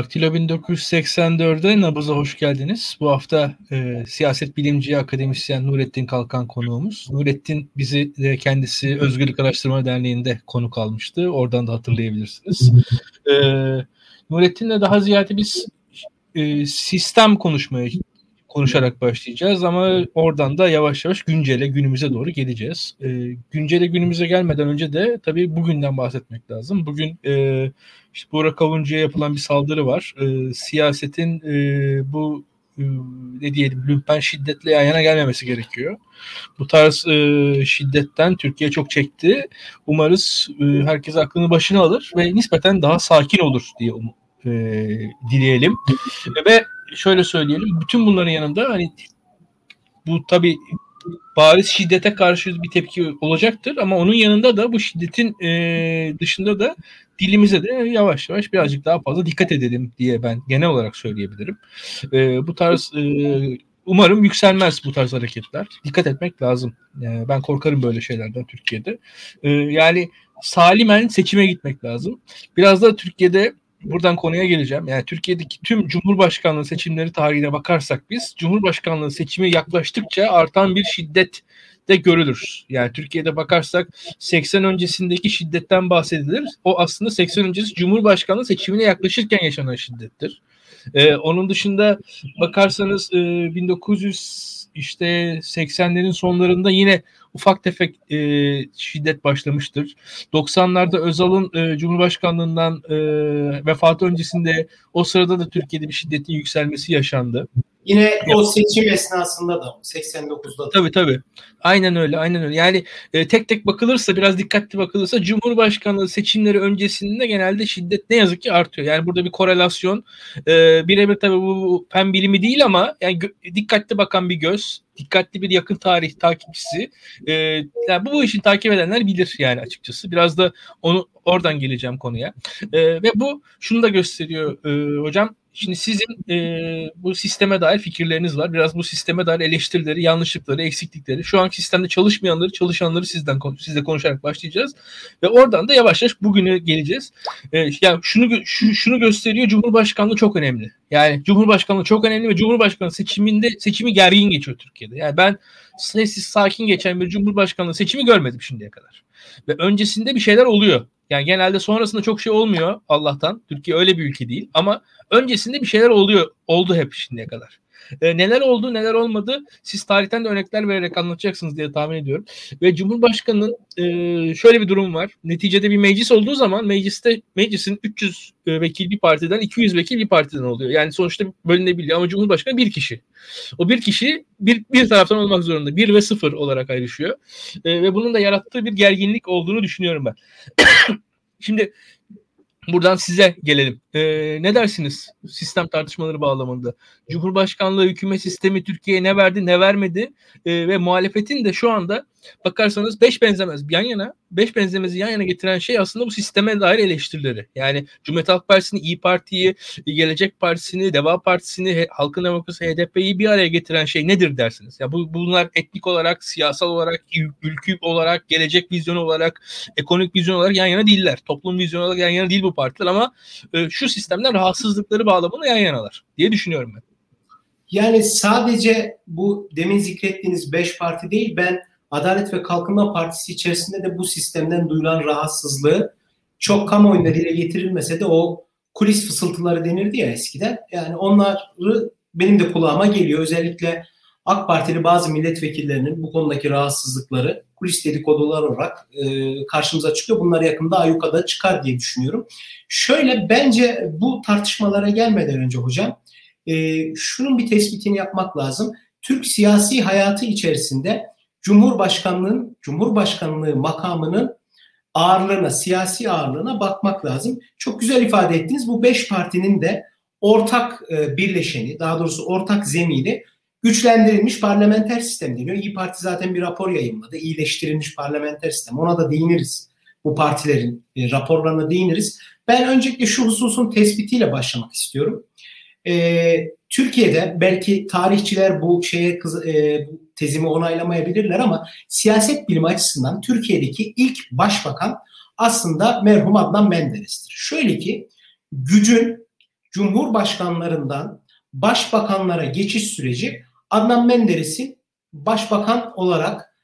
Daktilo 1984'e Nabız'a hoş geldiniz. Bu hafta e, siyaset bilimci akademisyen Nurettin Kalkan konuğumuz. Nurettin bizi de kendisi Özgürlük Araştırma Derneği'nde konuk almıştı. Oradan da hatırlayabilirsiniz. E, Nurettin'le daha ziyade biz e, sistem konuşmaya konuşarak başlayacağız ama oradan da yavaş yavaş güncele günümüze doğru geleceğiz. E, güncele günümüze gelmeden önce de tabii bugünden bahsetmek lazım. Bugün e, işte Burak Avuncu'ya yapılan bir saldırı var. E, siyasetin e, bu e, ne diyelim lümpen şiddetle yan yana gelmemesi gerekiyor. Bu tarz e, şiddetten Türkiye çok çekti. Umarız e, herkes aklını başına alır ve nispeten daha sakin olur diye um, e, dileyelim. ve şöyle söyleyelim. Bütün bunların yanında hani bu tabi bariz şiddete karşı bir tepki olacaktır ama onun yanında da bu şiddetin e, dışında da dilimize de yavaş yavaş birazcık daha fazla dikkat edelim diye ben genel olarak söyleyebilirim. E, bu tarz e, umarım yükselmez bu tarz hareketler. Dikkat etmek lazım. Yani ben korkarım böyle şeylerden Türkiye'de. E, yani salimen seçime gitmek lazım. Biraz da Türkiye'de buradan konuya geleceğim. Yani Türkiye'deki tüm Cumhurbaşkanlığı seçimleri tarihine bakarsak biz Cumhurbaşkanlığı seçimi yaklaştıkça artan bir şiddet de görülür. Yani Türkiye'de bakarsak 80 öncesindeki şiddetten bahsedilir. O aslında 80 öncesi Cumhurbaşkanlığı seçimine yaklaşırken yaşanan şiddettir. Ee, onun dışında bakarsanız e, 1900 işte 80'lerin sonlarında yine ufak tefek e, şiddet başlamıştır. 90'larda Özal'ın e, Cumhurbaşkanlığından e, vefatı öncesinde o sırada da Türkiye'de bir şiddetin yükselmesi yaşandı. Yine o seçim esnasında da 89'da da. Tabii tabii. Aynen öyle, aynen öyle. Yani e, tek tek bakılırsa, biraz dikkatli bakılırsa Cumhurbaşkanlığı seçimleri öncesinde genelde şiddet ne yazık ki artıyor. Yani burada bir korelasyon. E, birebir tabii bu, fen bilimi değil ama yani dikkatli bakan bir göz, dikkatli bir yakın tarih takipçisi. E, yani bu, bu işin takip edenler bilir yani açıkçası. Biraz da onu oradan geleceğim konuya. E, ve bu şunu da gösteriyor e, hocam. Şimdi sizin e, bu sisteme dair fikirleriniz var. Biraz bu sisteme dair eleştirileri, yanlışlıkları, eksiklikleri, şu anki sistemde çalışmayanları, çalışanları sizden sizle konuşarak başlayacağız. Ve oradan da yavaş yavaş bugüne geleceğiz. E, yani şunu şu, şunu gösteriyor Cumhurbaşkanlığı çok önemli. Yani Cumhurbaşkanlığı çok önemli ve Cumhurbaşkanlığı seçiminde seçimi gergin geçiyor Türkiye'de. Yani ben sessiz sakin geçen bir Cumhurbaşkanlığı seçimi görmedim şimdiye kadar. Ve öncesinde bir şeyler oluyor. Yani genelde sonrasında çok şey olmuyor Allah'tan. Türkiye öyle bir ülke değil ama öncesinde bir şeyler oluyor. Oldu hep şimdiye kadar. E, neler oldu neler olmadı siz tarihten de örnekler vererek anlatacaksınız diye tahmin ediyorum. Ve Cumhurbaşkanı'nın e, şöyle bir durum var. Neticede bir meclis olduğu zaman mecliste meclisin 300 e, vekil bir partiden 200 vekil bir partiden oluyor. Yani sonuçta bölünebiliyor ama Cumhurbaşkanı bir kişi. O bir kişi bir, bir taraftan olmak zorunda. Bir ve sıfır olarak ayrışıyor. E, ve bunun da yarattığı bir gerginlik olduğunu düşünüyorum ben. Şimdi Buradan size gelelim. Ee, ne dersiniz sistem tartışmaları bağlamında? Cumhurbaşkanlığı hükümet sistemi Türkiye'ye ne verdi ne vermedi ee, ve muhalefetin de şu anda bakarsanız beş benzemez yan yana beş benzemezi yan yana getiren şey aslında bu sisteme dair eleştirileri. Yani Cumhuriyet Halk Partisi'ni, İyi Parti'yi, Gelecek Partisi'ni, Deva Partisi'ni, Halkın Demokrasi, HDP'yi bir araya getiren şey nedir dersiniz? Ya bu bunlar etnik olarak, siyasal olarak, ülkü olarak, gelecek vizyonu olarak, ekonomik vizyon olarak yan yana değiller. Toplum vizyonu olarak yan yana değil bu partiler ama e, şu sistemden rahatsızlıkları bağlamında yan yanalar diye düşünüyorum ben. Yani sadece bu demin zikrettiğiniz beş parti değil ben Adalet ve Kalkınma Partisi içerisinde de bu sistemden duyulan rahatsızlığı çok kamuoyunda dile getirilmese de o kulis fısıltıları denirdi ya eskiden. Yani onları benim de kulağıma geliyor. Özellikle AK Partili bazı milletvekillerinin bu konudaki rahatsızlıkları kulis dedikodular olarak e, karşımıza çıkıyor. Bunlar yakında ayyukada çıkar diye düşünüyorum. Şöyle bence bu tartışmalara gelmeden önce hocam e, şunun bir tespitini yapmak lazım. Türk siyasi hayatı içerisinde Cumhurbaşkanlığın Cumhurbaşkanlığı makamının ağırlığına, siyasi ağırlığına bakmak lazım. Çok güzel ifade ettiniz. Bu beş partinin de ortak e, birleşeni, daha doğrusu ortak zemini güçlendirilmiş parlamenter sistem deniyor. İyi Parti zaten bir rapor yayınladı. İyileştirilmiş parlamenter sistem. Ona da değiniriz. Bu partilerin e, raporlarına değiniriz. Ben öncelikle şu hususun tespitiyle başlamak istiyorum. E, Türkiye'de belki tarihçiler bu şeye kız, e, tezimi onaylamayabilirler ama siyaset bilimi açısından Türkiye'deki ilk başbakan aslında merhum Adnan Menderes'tir. Şöyle ki gücün cumhurbaşkanlarından başbakanlara geçiş süreci Adnan Menderes'in başbakan olarak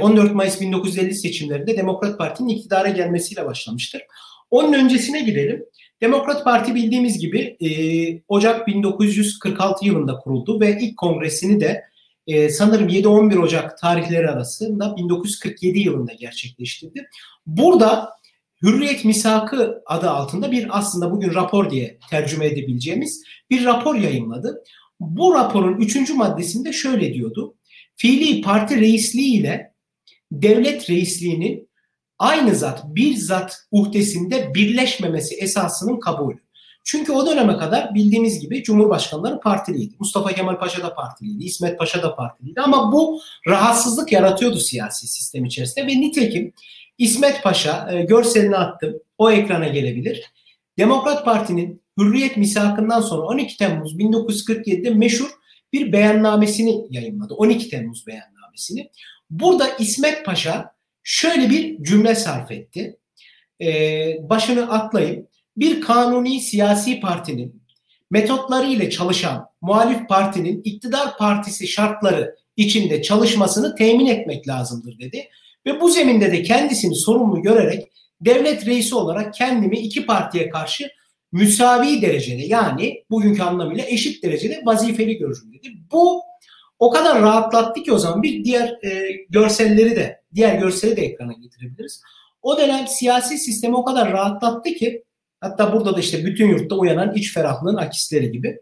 14 Mayıs 1950 seçimlerinde Demokrat Parti'nin iktidara gelmesiyle başlamıştır. Onun öncesine gidelim. Demokrat Parti bildiğimiz gibi e, Ocak 1946 yılında kuruldu ve ilk kongresini de e, sanırım 7-11 Ocak tarihleri arasında 1947 yılında gerçekleştirdi. Burada Hürriyet Misakı adı altında bir aslında bugün rapor diye tercüme edebileceğimiz bir rapor yayınladı. Bu raporun üçüncü maddesinde şöyle diyordu. Fiili parti reisliği ile devlet reisliğinin aynı zat bir zat uhdesinde birleşmemesi esasının kabulü. Çünkü o döneme kadar bildiğimiz gibi Cumhurbaşkanları partiliydi. Mustafa Kemal Paşa da partiliydi, İsmet Paşa da partiliydi ama bu rahatsızlık yaratıyordu siyasi sistem içerisinde ve nitekim İsmet Paşa e, görselini attım. O ekrana gelebilir. Demokrat Parti'nin Hürriyet misakından sonra 12 Temmuz 1947'de meşhur bir beyannamesini yayınladı. 12 Temmuz beyannamesini. Burada İsmet Paşa şöyle bir cümle sarf etti. Ee, başını atlayıp bir kanuni siyasi partinin metotları ile çalışan muhalif partinin iktidar partisi şartları içinde çalışmasını temin etmek lazımdır dedi. Ve bu zeminde de kendisini sorumlu görerek devlet reisi olarak kendimi iki partiye karşı müsavi derecede yani bugünkü anlamıyla eşit derecede vazifeli görürüm dedi. Bu o kadar rahatlattı ki o zaman bir diğer e, görselleri de diğer görseli de ekrana getirebiliriz. O dönem siyasi sistemi o kadar rahatlattı ki hatta burada da işte bütün yurtta uyanan iç ferahlığın akisleri gibi.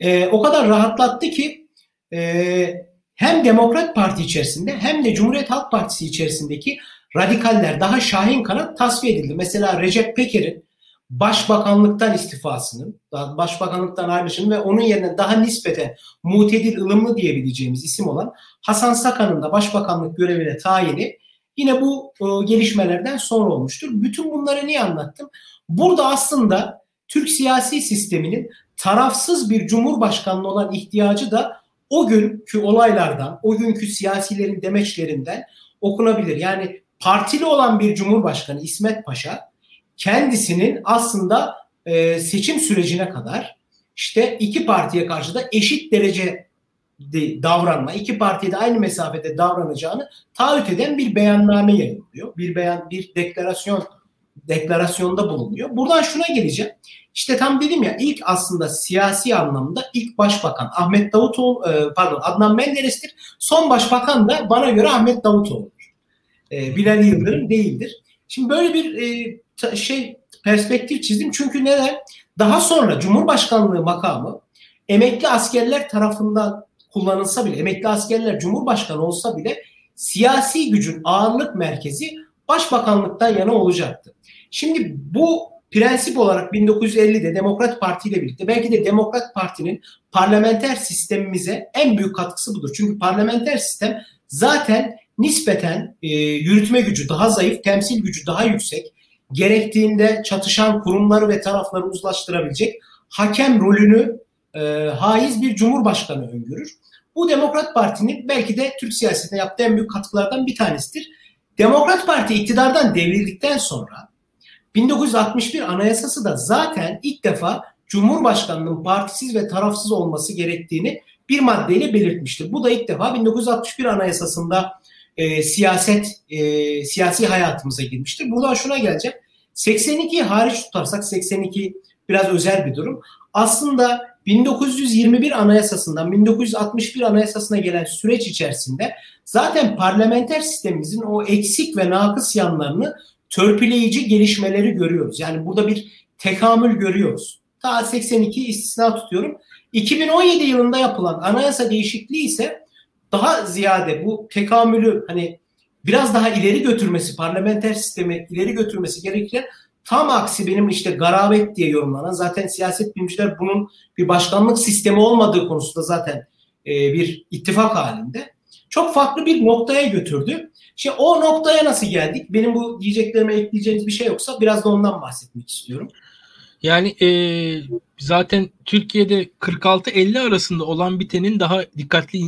E, o kadar rahatlattı ki e, hem Demokrat Parti içerisinde hem de Cumhuriyet Halk Partisi içerisindeki radikaller daha şahin kanat tasfiye edildi. Mesela Recep Peker'in başbakanlıktan istifasının, başbakanlıktan ayrılışının ve onun yerine daha nispeten mutedil ılımlı diyebileceğimiz isim olan Hasan Sakan'ın da başbakanlık görevine tayini yine bu e, gelişmelerden sonra olmuştur. Bütün bunları niye anlattım? Burada aslında Türk siyasi sisteminin tarafsız bir cumhurbaşkanlığı olan ihtiyacı da o günkü olaylardan, o günkü siyasilerin demeçlerinden okunabilir. Yani partili olan bir cumhurbaşkanı İsmet Paşa kendisinin aslında e, seçim sürecine kadar işte iki partiye karşı da eşit derece davranma, iki partiye de aynı mesafede davranacağını taahhüt eden bir beyanname yayınlıyor. Bir beyan, bir deklarasyon deklarasyonda bulunuyor. Buradan şuna geleceğim. İşte tam dedim ya ilk aslında siyasi anlamda ilk başbakan Ahmet Davutoğlu e, pardon Adnan Menderes'tir. Son başbakan da bana göre Ahmet Davutoğlu'dur. E, Bilal Yıldırım değildir. Şimdi böyle bir e, şey perspektif çizdim. Çünkü neden? Daha sonra Cumhurbaşkanlığı makamı emekli askerler tarafından kullanılsa bile, emekli askerler Cumhurbaşkanı olsa bile siyasi gücün ağırlık merkezi başbakanlıktan yana olacaktı. Şimdi bu prensip olarak 1950'de Demokrat Parti ile birlikte belki de Demokrat Parti'nin parlamenter sistemimize en büyük katkısı budur. Çünkü parlamenter sistem zaten nispeten e, yürütme gücü daha zayıf, temsil gücü daha yüksek, gerektiğinde çatışan kurumları ve tarafları uzlaştırabilecek hakem rolünü e, haiz bir cumhurbaşkanı öngörür. Bu Demokrat Parti'nin belki de Türk siyasetine yaptığı en büyük katkılardan bir tanesidir. Demokrat Parti iktidardan devrildikten sonra 1961 Anayasası da zaten ilk defa Cumhurbaşkanının partisiz ve tarafsız olması gerektiğini bir maddeyle belirtmiştir. Bu da ilk defa 1961 Anayasası'nda e, siyaset e, siyasi hayatımıza girmiştir. Buradan şuna geleceğim. 82 hariç tutarsak 82 biraz özel bir durum. Aslında 1921 Anayasası'ndan 1961 Anayasası'na gelen süreç içerisinde zaten parlamenter sistemimizin o eksik ve nakıs yanlarını törpüleyici gelişmeleri görüyoruz. Yani burada bir tekamül görüyoruz. Ta 82 istisna tutuyorum. 2017 yılında yapılan anayasa değişikliği ise daha ziyade bu tekamülü hani biraz daha ileri götürmesi, parlamenter sistemi ileri götürmesi gerekirken tam aksi benim işte garabet diye yorumlanan zaten siyaset bilimciler bunun bir başkanlık sistemi olmadığı konusunda zaten e, bir ittifak halinde. Çok farklı bir noktaya götürdü. Şimdi o noktaya nasıl geldik? Benim bu diyeceklerime ekleyeceğiniz bir şey yoksa biraz da ondan bahsetmek istiyorum. Yani e, zaten Türkiye'de 46-50 arasında olan bitenin daha dikkatli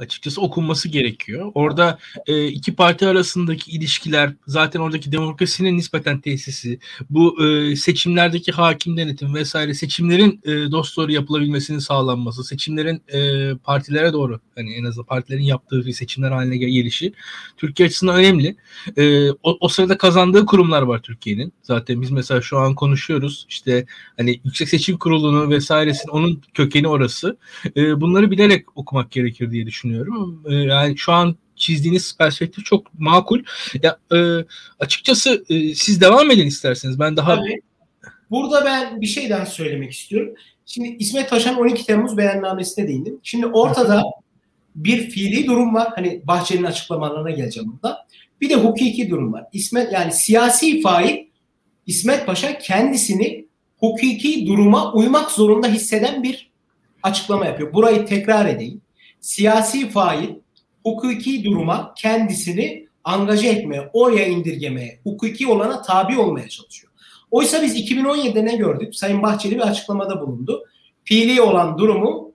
açıkçası okunması gerekiyor. Orada e, iki parti arasındaki ilişkiler zaten oradaki demokrasinin nispeten tesisi, bu e, seçimlerdeki hakim denetim vesaire seçimlerin e, yapılabilmesinin sağlanması, seçimlerin e, partilere doğru hani en azından partilerin yaptığı bir seçimler haline gelişi Türkiye açısından önemli. E, o, o sırada kazandığı kurumlar var Türkiye'nin. Zaten biz mesela şu an konuşuyoruz. işte hani Yüksek Seçim Kurulu'nu vesairesinin onun kökeni orası. E, bunları bilerek okumak gerekir diye düşünüyorum. E, yani şu an çizdiğiniz perspektif çok makul. Ya e, açıkçası e, siz devam edin isterseniz. Ben daha Tabii. Burada ben bir şey daha söylemek istiyorum. Şimdi İsmet Paşa'nın 12 Temmuz beyannamesine değindim. Şimdi ortada bir fiili durum var. Hani Bahçeli'nin açıklamalarına geleceğim burada. Bir de hukuki durum var. İsmet yani siyasi fail İsmet Paşa kendisini hukuki duruma uymak zorunda hisseden bir açıklama yapıyor. Burayı tekrar edeyim. Siyasi fail hukuki duruma kendisini angaje etmeye, oraya indirgemeye, hukuki olana tabi olmaya çalışıyor. Oysa biz 2017'de ne gördük? Sayın Bahçeli bir açıklamada bulundu. Fiili olan durumu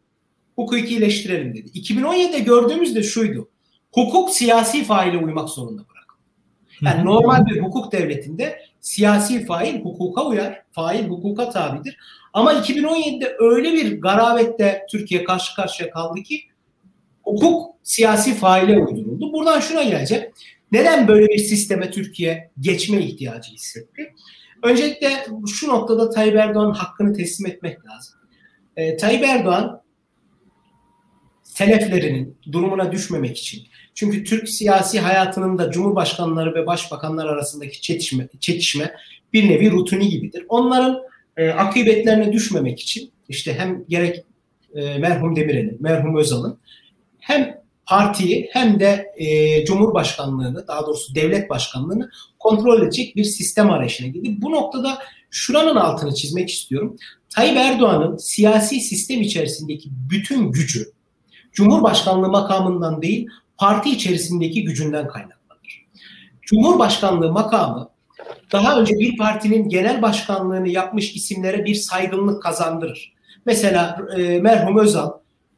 hukukileştirelim dedi. 2017'de gördüğümüz de şuydu. Hukuk siyasi faile uymak zorunda bırakıldı. Yani normal bir hukuk devletinde siyasi fail hukuka uyar, fail hukuka tabidir. Ama 2017'de öyle bir garabette Türkiye karşı karşıya kaldı ki hukuk siyasi faile uyduruldu. Buradan şuna geleceğim. Neden böyle bir sisteme Türkiye geçme ihtiyacı hissetti? Öncelikle şu noktada Tayyip Erdoğan'ın hakkını teslim etmek lazım. E, Tayyip Erdoğan seleflerinin durumuna düşmemek için çünkü Türk siyasi hayatının da cumhurbaşkanları ve başbakanlar arasındaki çetişme, çekişme bir nevi rutini gibidir. Onların e, akıbetlerine düşmemek için işte hem gerek e, merhum Demirel'in, merhum Özal'ın hem partiyi hem de e, Cumhurbaşkanlığını daha doğrusu devlet başkanlığını kontrol edecek bir sistem arayışına girdi. Bu noktada şuranın altını çizmek istiyorum. Tayyip Erdoğan'ın siyasi sistem içerisindeki bütün gücü Cumhurbaşkanlığı makamından değil parti içerisindeki gücünden kaynaklanır. Cumhurbaşkanlığı makamı daha önce bir partinin genel başkanlığını yapmış isimlere bir saygınlık kazandırır. Mesela e, merhum Özal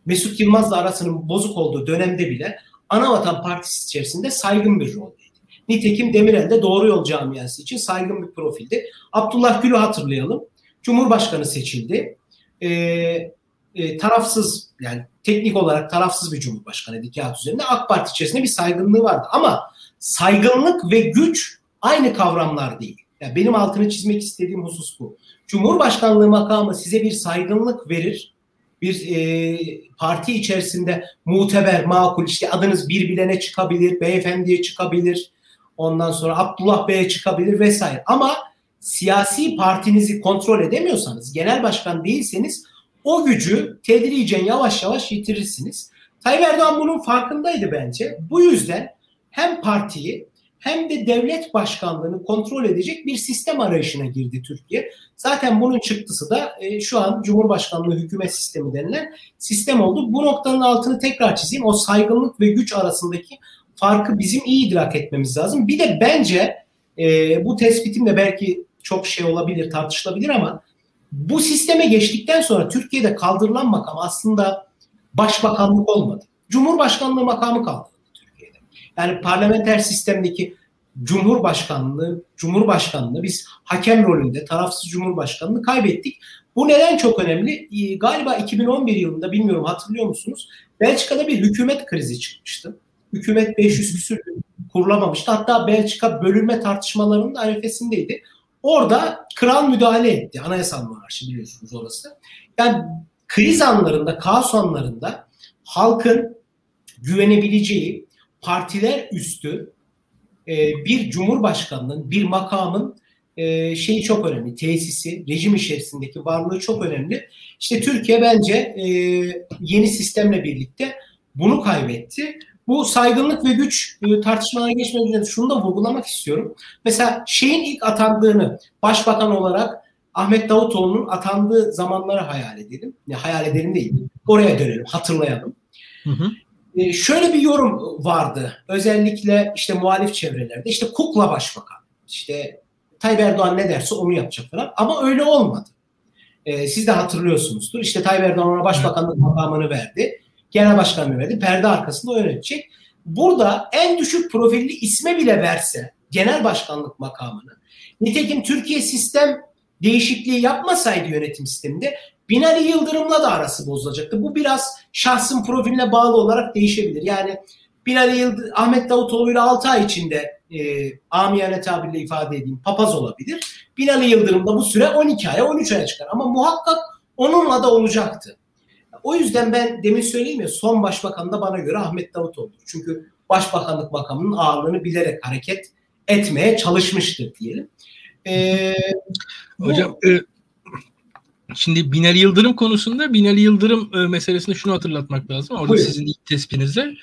Mesut Yılmaz'la arasının bozuk olduğu dönemde bile Anavatan Partisi içerisinde saygın bir roldeydi. Nitekim Demirel de Doğru Yol Camiası için saygın bir profildi. Abdullah Gül'ü hatırlayalım. Cumhurbaşkanı seçildi. E, e, tarafsız yani teknik olarak tarafsız bir cumhurbaşkanıydı kağıt üzerinde. AK Parti içerisinde bir saygınlığı vardı. Ama saygınlık ve güç aynı kavramlar değil. Yani benim altını çizmek istediğim husus bu. Cumhurbaşkanlığı makamı size bir saygınlık verir. Bir e, parti içerisinde muteber, makul işte adınız bir bilene çıkabilir, beyefendiye çıkabilir. Ondan sonra Abdullah Bey'e çıkabilir vesaire. Ama siyasi partinizi kontrol edemiyorsanız, genel başkan değilseniz o gücü tedricen yavaş yavaş yitirirsiniz. Tayyip Erdoğan bunun farkındaydı bence. Bu yüzden hem partiyi hem de devlet başkanlığını kontrol edecek bir sistem arayışına girdi Türkiye. Zaten bunun çıktısı da e, şu an Cumhurbaşkanlığı hükümet sistemi denilen sistem oldu. Bu noktanın altını tekrar çizeyim. O saygınlık ve güç arasındaki farkı bizim iyi idrak etmemiz lazım. Bir de bence e, bu tespitim de belki çok şey olabilir, tartışılabilir ama bu sisteme geçtikten sonra Türkiye'de kaldırılan makam aslında başbakanlık olmadı. Cumhurbaşkanlığı makamı kaldı. Yani parlamenter sistemdeki Cumhurbaşkanlığı, Cumhurbaşkanlığı biz hakem rolünde tarafsız Cumhurbaşkanlığı kaybettik. Bu neden çok önemli? Ee, galiba 2011 yılında bilmiyorum hatırlıyor musunuz? Belçika'da bir hükümet krizi çıkmıştı. Hükümet 500 küsür kurulamamıştı. Hatta Belçika bölünme tartışmalarının arifesindeydi. Orada kral müdahale etti. Anayasal monarşi biliyorsunuz orası. Yani kriz anlarında, kaos anlarında halkın güvenebileceği partiler üstü e, bir cumhurbaşkanının, bir makamın e, şeyi çok önemli. Tesisi, rejim içerisindeki varlığı çok önemli. İşte Türkiye bence e, yeni sistemle birlikte bunu kaybetti. Bu saygınlık ve güç e, tartışmalarına geçmeden önce şunu da vurgulamak istiyorum. Mesela şeyin ilk atandığını başbakan olarak Ahmet Davutoğlu'nun atandığı zamanları hayal edelim. Ya hayal edelim değil. Oraya dönelim, hatırlayalım. Hı hı. Ee, şöyle bir yorum vardı. Özellikle işte muhalif çevrelerde. İşte kukla başbakan. İşte Tayyip Erdoğan ne derse onu yapacak falan. Ama öyle olmadı. Ee, siz de hatırlıyorsunuzdur. İşte Tayyip Erdoğan ona başbakanlık makamını verdi. genel başkan yönetmedi. Perde arkasında yönetecek. Burada en düşük profilli isme bile verse genel başkanlık makamını. Nitekim Türkiye sistem değişikliği yapmasaydı yönetim sisteminde Binali Yıldırım'la da arası bozulacaktı. Bu biraz şahsın profiline bağlı olarak değişebilir. Yani Binali Yıldırım, Ahmet Davutoğlu ile 6 ay içinde e, amiyane tabirle ifade edeyim papaz olabilir. Binali Yıldırım da bu süre 12 aya 13 aya çıkar. Ama muhakkak onunla da olacaktı. O yüzden ben demin söyleyeyim ya son başbakan da bana göre Ahmet Davutoğlu. Çünkü başbakanlık makamının ağırlığını bilerek hareket etmeye çalışmıştır diyelim. Ee, Hocam bu, e, Şimdi Binali Yıldırım konusunda Binali Yıldırım e, meselesinde şunu hatırlatmak lazım. Orada Buyurun. sizin ilk tespitinizde.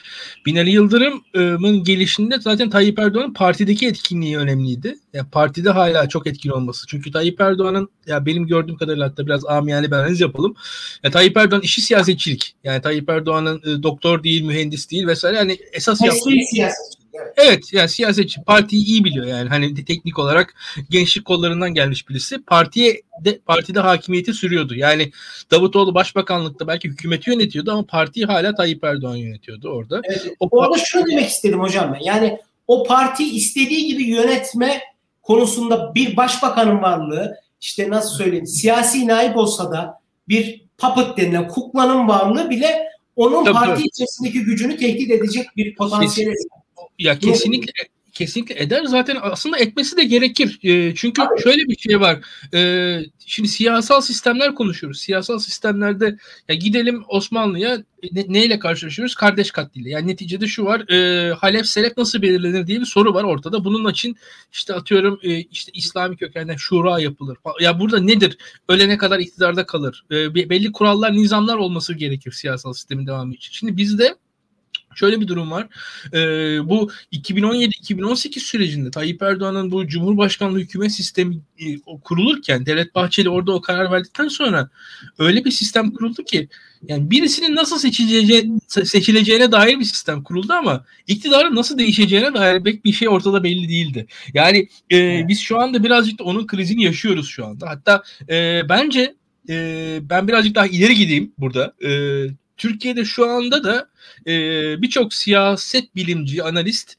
Binali Yıldırım'ın gelişinde zaten Tayyip Erdoğan'ın partideki etkinliği önemliydi. Yani partide hala çok etkili olması. Çünkü Tayyip Erdoğan'ın ya benim gördüğüm kadarıyla hatta biraz amiyane bir analiz yapalım. Ya Tayyip Erdoğan işi siyasetçilik. Yani Tayyip Erdoğan'ın e, doktor değil, mühendis değil vesaire. Yani esas yaptığı siyaset. Evet. evet yani siyasetçi partiyi iyi biliyor yani hani teknik olarak gençlik kollarından gelmiş birisi. Partiye de partide hakimiyeti sürüyordu. Yani Davutoğlu başbakanlıkta belki hükümeti yönetiyordu ama partiyi hala Tayyip Erdoğan yönetiyordu orada. Evet. O orada şunu demek istedim hocam ben. Yani o parti istediği gibi yönetme konusunda bir başbakanın varlığı işte nasıl söyleyeyim siyasi naip olsa da bir puppet denilen kuklanın varlığı bile onun Tabii. parti içerisindeki gücünü tehdit edecek bir potansiyel. Ya kesinlikle kesinlikle eder. Zaten aslında etmesi de gerekir. E, çünkü Abi. şöyle bir şey var. E, şimdi siyasal sistemler konuşuyoruz. Siyasal sistemlerde ya gidelim Osmanlı'ya ne, neyle karşılaşıyoruz? Kardeş katliyle. Yani neticede şu var. E, Halef Selef nasıl belirlenir diye bir soru var ortada. Bunun için işte atıyorum e, işte İslami kökenden şura yapılır. Ya burada nedir? Ölene kadar iktidarda kalır. E, belli kurallar, nizamlar olması gerekir siyasal sistemin devamı için. Şimdi bizde Şöyle bir durum var. Ee, bu 2017-2018 sürecinde Tayyip Erdoğan'ın bu Cumhurbaşkanlığı hükümet sistemi e, kurulurken Devlet Bahçeli orada o karar verdikten sonra öyle bir sistem kuruldu ki yani birisinin nasıl seçileceği, seçileceğine dair bir sistem kuruldu ama iktidarın nasıl değişeceğine dair pek bir şey ortada belli değildi. Yani e, biz şu anda birazcık da onun krizini yaşıyoruz şu anda. Hatta e, bence e, ben birazcık daha ileri gideyim burada. E, Türkiye'de şu anda da e, birçok siyaset bilimci, analist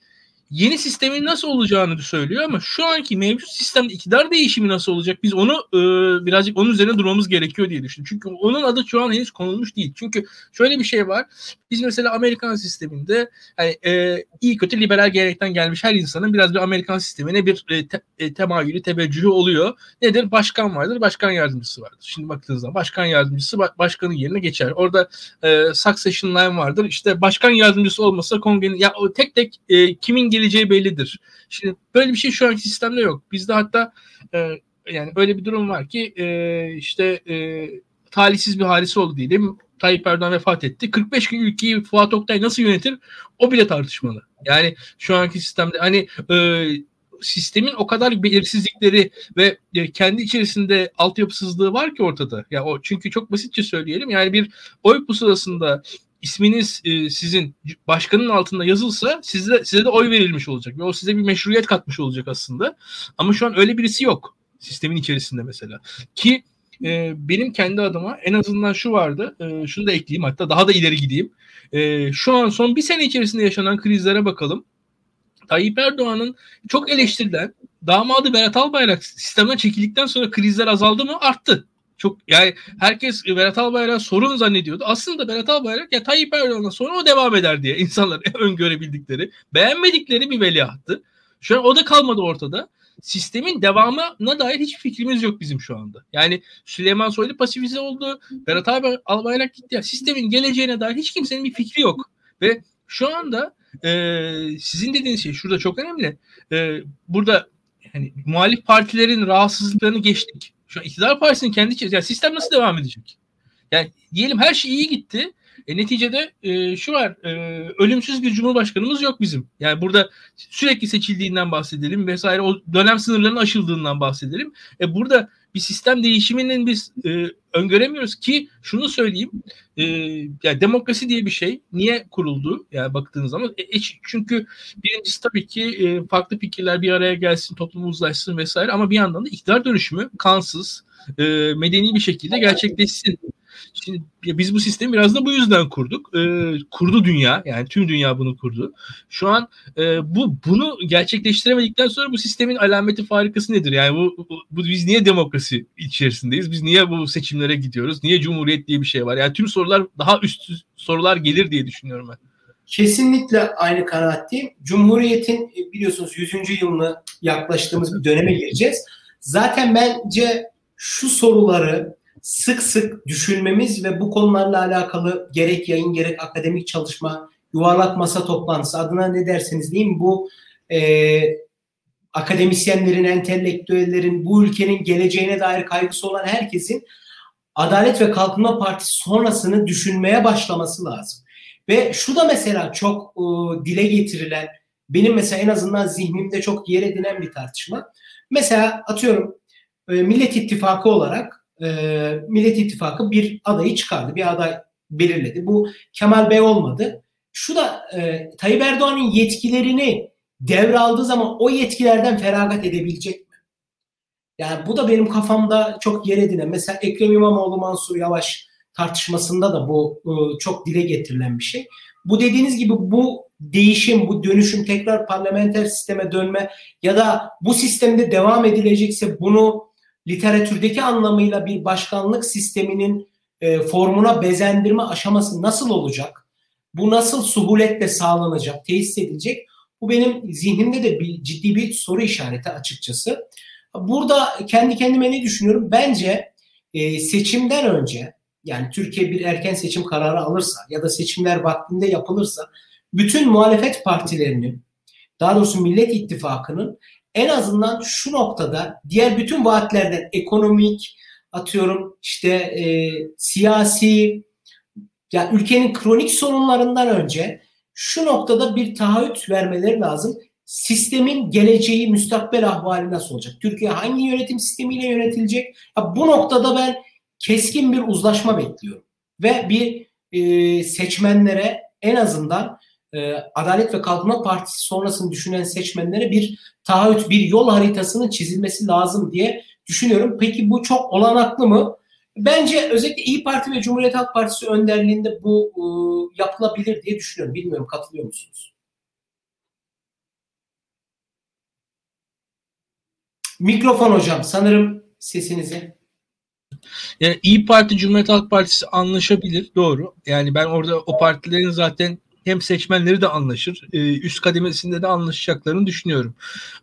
yeni sistemin nasıl olacağını söylüyor ama şu anki mevcut sistemde iktidar değişimi nasıl olacak? Biz onu e, birazcık onun üzerine durmamız gerekiyor diye düşünüyorum. Çünkü onun adı şu an henüz konulmuş değil. Çünkü şöyle bir şey var. Biz mesela Amerikan sisteminde hani, e, iyi kötü liberal gelenekten gelmiş her insanın biraz bir Amerikan sistemine bir e, te, e, temayülü, teveccühü oluyor. Nedir? Başkan vardır, başkan yardımcısı vardır. Şimdi baktığınızda başkan yardımcısı başkanın yerine geçer. Orada e, succession line vardır. İşte başkan yardımcısı olmasa kongrenin ya tek tek e, kimin geleceği bellidir. Şimdi böyle bir şey şu anki sistemde yok. Bizde hatta e, yani öyle bir durum var ki e, işte e, talihsiz bir hadise oldu diyelim. Tayyip Erdoğan vefat etti. 45 gün ülkeyi Fuat Oktay nasıl yönetir? O bile tartışmalı. Yani şu anki sistemde hani e, sistemin o kadar belirsizlikleri ve e, kendi içerisinde altyapısızlığı var ki ortada. Ya o çünkü çok basitçe söyleyelim. Yani bir oy pusulasında isminiz e, sizin başkanın altında yazılsa size size de oy verilmiş olacak ve o size bir meşruiyet katmış olacak aslında. Ama şu an öyle birisi yok sistemin içerisinde mesela. Ki e, benim kendi adıma en azından şu vardı. E, şunu da ekleyeyim hatta daha da ileri gideyim. E, şu an son bir sene içerisinde yaşanan krizlere bakalım. Tayyip Erdoğan'ın çok eleştirilen damadı Berat Albayrak sistemden çekildikten sonra krizler azaldı mı? Arttı. Çok yani herkes Berat Albayrak sorun zannediyordu. Aslında Berat Albayrak ya Tayyip Erdoğan'dan sonra o devam eder diye insanlar öngörebildikleri, beğenmedikleri bir veliahtı. Şu an o da kalmadı ortada sistemin devamına dair hiç fikrimiz yok bizim şu anda. Yani Süleyman Soylu pasifize oldu. Berat Albayrak gitti. Ya, sistemin geleceğine dair hiç kimsenin bir fikri yok. Ve şu anda e, sizin dediğiniz şey şurada çok önemli. E, burada hani muhalif partilerin rahatsızlıklarını geçtik. Şu an iktidar partisinin kendi yani sistem nasıl devam edecek? Yani diyelim her şey iyi gitti. E, neticede e, şu var, e, ölümsüz bir cumhurbaşkanımız yok bizim. Yani burada sürekli seçildiğinden bahsedelim vesaire, o dönem sınırlarının aşıldığından bahsedelim. E, burada bir sistem değişiminin biz e, öngöremiyoruz ki şunu söyleyeyim, e, yani demokrasi diye bir şey niye kuruldu? Yani baktığınız zaman e, çünkü birincisi tabii ki e, farklı fikirler bir araya gelsin, toplumu uzlaşsın vesaire ama bir yandan da iktidar dönüşümü kansız, e, medeni bir şekilde gerçekleşsin. Şimdi biz bu sistemi biraz da bu yüzden kurduk. Ee, kurdu dünya yani tüm dünya bunu kurdu. Şu an e, bu bunu gerçekleştiremedikten sonra bu sistemin alameti farikası nedir? Yani bu, bu, bu biz niye demokrasi içerisindeyiz? Biz niye bu seçimlere gidiyoruz? Niye cumhuriyet diye bir şey var? Yani tüm sorular daha üst sorular gelir diye düşünüyorum ben. Kesinlikle aynı kanaatteyim. Cumhuriyetin e, biliyorsunuz 100. yılını yaklaştığımız bir döneme gireceğiz. Zaten bence şu soruları sık sık düşünmemiz ve bu konularla alakalı gerek yayın gerek akademik çalışma, yuvarlak masa toplantısı adına ne derseniz diyeyim bu e, akademisyenlerin, entelektüellerin, bu ülkenin geleceğine dair kaygısı olan herkesin Adalet ve Kalkınma Partisi sonrasını düşünmeye başlaması lazım. Ve şu da mesela çok e, dile getirilen, benim mesela en azından zihnimde çok yer edinen bir tartışma. Mesela atıyorum e, Millet İttifakı olarak e, Millet İttifakı bir adayı çıkardı, bir aday belirledi. Bu Kemal Bey olmadı. Şu da e, Tayyip Erdoğan'ın yetkilerini devraldığı zaman o yetkilerden feragat edebilecek mi? Yani bu da benim kafamda çok yer edinen. Mesela Ekrem İmamoğlu, Mansur Yavaş tartışmasında da bu çok dile getirilen bir şey. Bu dediğiniz gibi bu değişim, bu dönüşüm tekrar parlamenter sisteme dönme ya da bu sistemde devam edilecekse bunu literatürdeki anlamıyla bir başkanlık sisteminin e, formuna bezendirme aşaması nasıl olacak? Bu nasıl suhuletle sağlanacak, tesis edilecek? Bu benim zihnimde de bir, ciddi bir soru işareti açıkçası. Burada kendi kendime ne düşünüyorum? Bence e, seçimden önce yani Türkiye bir erken seçim kararı alırsa ya da seçimler vaktinde yapılırsa bütün muhalefet partilerinin daha doğrusu Millet İttifakı'nın en azından şu noktada diğer bütün vaatlerden ekonomik atıyorum işte e, siyasi yani ülkenin kronik sorunlarından önce şu noktada bir taahhüt vermeleri lazım. Sistemin geleceği, müstakbel ahvali nasıl olacak? Türkiye hangi yönetim sistemiyle yönetilecek? Ya bu noktada ben keskin bir uzlaşma bekliyorum. Ve bir e, seçmenlere en azından e, Adalet ve Kalkınma Partisi sonrasını düşünen seçmenlere bir taahhüt, bir yol haritasının çizilmesi lazım diye düşünüyorum. Peki bu çok olanaklı mı? Bence özellikle İyi Parti ve Cumhuriyet Halk Partisi önderliğinde bu e, yapılabilir diye düşünüyorum. Bilmiyorum katılıyor musunuz? Mikrofon hocam sanırım sesinizi. Yani İyi Parti, Cumhuriyet Halk Partisi anlaşabilir. Doğru. Yani ben orada o partilerin zaten hem seçmenleri de anlaşır. E, üst kademesinde de anlaşacaklarını düşünüyorum.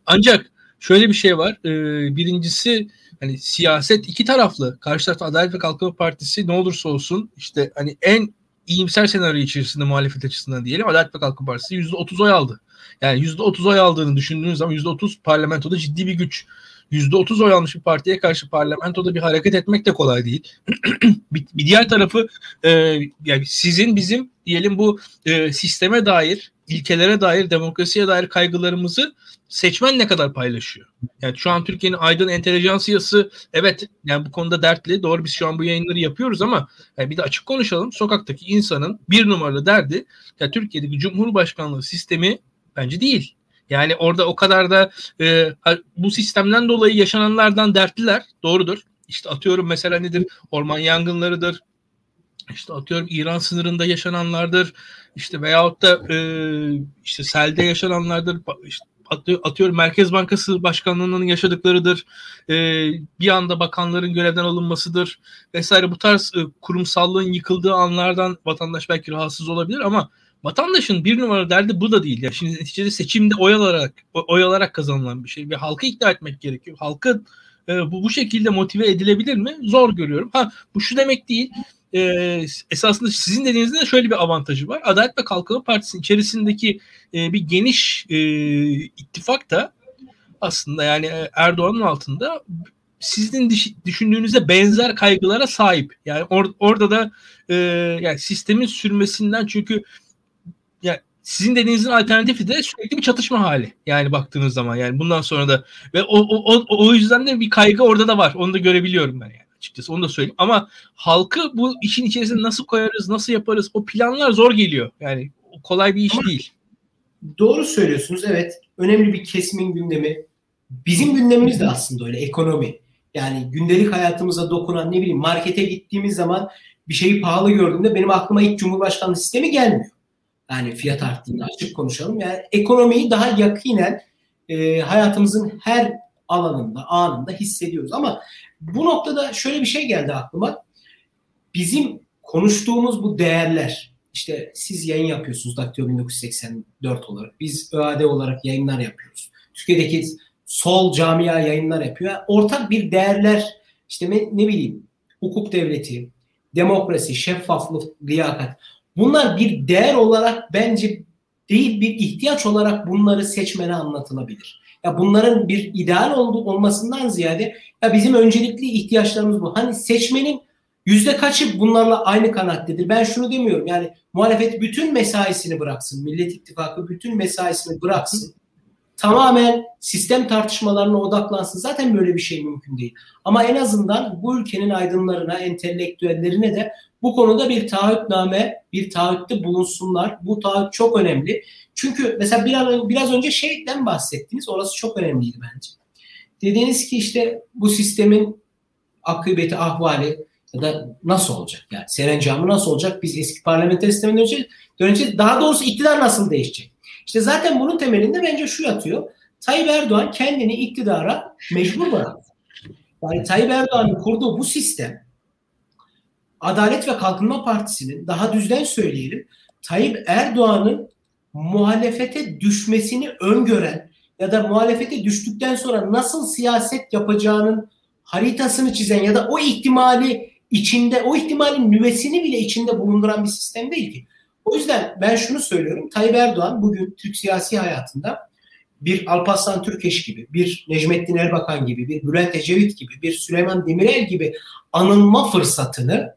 Ancak şöyle bir şey var. E, birincisi hani siyaset iki taraflı. Karşı tarafta Adalet ve Kalkınma Partisi ne olursa olsun işte hani en iyimser senaryo içerisinde muhalefet açısından diyelim Adalet ve Kalkınma Partisi %30 oy aldı. Yani %30 oy aldığını düşündüğünüz zaman %30 parlamentoda ciddi bir güç. %30 oy almış bir partiye karşı parlamentoda bir hareket etmek de kolay değil. bir, bir diğer tarafı e, yani sizin bizim diyelim bu e, sisteme dair, ilkelere dair, demokrasiye dair kaygılarımızı seçmen ne kadar paylaşıyor? Yani şu an Türkiye'nin aydın entelijansiyası evet yani bu konuda dertli. Doğru biz şu an bu yayınları yapıyoruz ama yani bir de açık konuşalım. Sokaktaki insanın bir numaralı derdi ya Türkiye'deki Cumhurbaşkanlığı sistemi bence değil. Yani orada o kadar da e, bu sistemden dolayı yaşananlardan dertliler. Doğrudur. İşte atıyorum mesela nedir? Orman yangınlarıdır. İşte atıyorum İran sınırında yaşananlardır. İşte veyahut da e, işte selde yaşananlardır. İşte atıyorum Merkez Bankası Başkanlığı'nın yaşadıklarıdır. E, bir anda bakanların görevden alınmasıdır vesaire bu tarz e, kurumsallığın yıkıldığı anlardan vatandaş belki rahatsız olabilir ama Vatandaşın bir numara derdi bu da değil. Ya. Şimdi neticede seçimde oy alarak, oy alarak kazanılan bir şey ve halkı ikna etmek gerekiyor. Halkı e, bu, bu şekilde motive edilebilir mi? Zor görüyorum. Ha bu şu demek değil. E, esasında sizin dediğinizde de şöyle bir avantajı var. Adalet ve Kalkınma Partisi'nin içerisindeki e, bir geniş e, ittifak da aslında yani Erdoğan'ın altında sizin düşündüğünüzde benzer kaygılara sahip. Yani or, orada da e, yani sistemin sürmesinden çünkü yani sizin dediğinizin alternatifi de sürekli bir çatışma hali. Yani baktığınız zaman yani bundan sonra da ve o, o, o, o yüzden de bir kaygı orada da var. Onu da görebiliyorum ben yani açıkçası onu da söyleyeyim. Ama halkı bu işin içerisine nasıl koyarız, nasıl yaparız o planlar zor geliyor. Yani kolay bir iş Ama değil. Doğru söylüyorsunuz evet. Önemli bir kesimin gündemi. Bizim gündemimiz de aslında öyle ekonomi. Yani gündelik hayatımıza dokunan ne bileyim markete gittiğimiz zaman bir şeyi pahalı gördüğümde benim aklıma ilk Cumhurbaşkanlığı sistemi gelmiyor. Yani fiyat arttığında açık konuşalım. Yani ekonomiyi daha yakinen e, hayatımızın her alanında, anında hissediyoruz. Ama bu noktada şöyle bir şey geldi aklıma. Bizim konuştuğumuz bu değerler, işte siz yayın yapıyorsunuz Daktilo 1984 olarak. Biz ÖAD olarak yayınlar yapıyoruz. Türkiye'deki sol camia yayınlar yapıyor. ortak bir değerler, işte ne, ne bileyim hukuk devleti, demokrasi, şeffaflık, liyakat. Bunlar bir değer olarak bence değil bir ihtiyaç olarak bunları seçmene anlatılabilir. Ya bunların bir ideal olduğu olmasından ziyade ya bizim öncelikli ihtiyaçlarımız bu. Hani seçmenin yüzde kaçı bunlarla aynı kanattedir? Ben şunu demiyorum yani muhalefet bütün mesaisini bıraksın. Millet İttifakı bütün mesaisini bıraksın. Tamamen sistem tartışmalarına odaklansın. Zaten böyle bir şey mümkün değil. Ama en azından bu ülkenin aydınlarına, entelektüellerine de bu konuda bir taahhütname, bir taahhütte bulunsunlar. Bu taahhüt çok önemli. Çünkü mesela biraz, biraz önce şeyden bahsettiniz. Orası çok önemliydi bence. Dediğiniz ki işte bu sistemin akıbeti, ahvali ya da nasıl olacak? Yani serencamı nasıl olacak? Biz eski parlamenter sisteme döneceğiz. döneceğiz. Daha doğrusu iktidar nasıl değişecek? İşte zaten bunun temelinde bence şu yatıyor. Tayyip Erdoğan kendini iktidara mecbur bıraktı. Yani Tayyip Erdoğan'ın kurduğu bu sistem Adalet ve Kalkınma Partisi'nin daha düzden söyleyelim Tayyip Erdoğan'ın muhalefete düşmesini öngören ya da muhalefete düştükten sonra nasıl siyaset yapacağının haritasını çizen ya da o ihtimali içinde o ihtimalin nüvesini bile içinde bulunduran bir sistem değil ki. O yüzden ben şunu söylüyorum. Tayyip Erdoğan bugün Türk siyasi hayatında bir Alparslan Türkeş gibi, bir Necmettin Erbakan gibi, bir Bülent Ecevit gibi, bir Süleyman Demirel gibi anılma fırsatını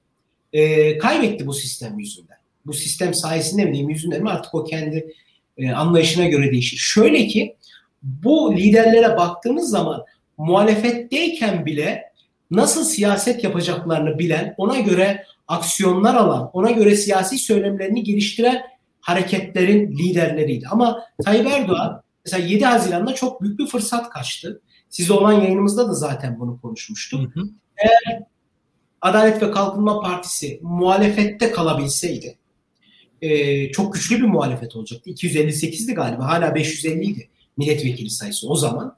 e, kaybetti bu sistem yüzünden. Bu sistem sayesinde mi diyeyim yüzünden mi artık o kendi e, anlayışına göre değişir. Şöyle ki bu liderlere baktığımız zaman muhalefetteyken bile nasıl siyaset yapacaklarını bilen, ona göre aksiyonlar alan, ona göre siyasi söylemlerini geliştiren hareketlerin liderleriydi. Ama Tayyip Erdoğan mesela 7 Haziran'da çok büyük bir fırsat kaçtı. Size olan yayınımızda da zaten bunu konuşmuştuk. Hı hı. Eğer Adalet ve Kalkınma Partisi muhalefette kalabilseydi e, çok güçlü bir muhalefet olacaktı. 258'di galiba hala 550 idi milletvekili sayısı o zaman.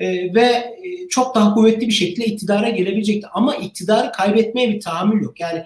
E, ve e, çok daha kuvvetli bir şekilde iktidara gelebilecekti. Ama iktidarı kaybetmeye bir tahammül yok. Yani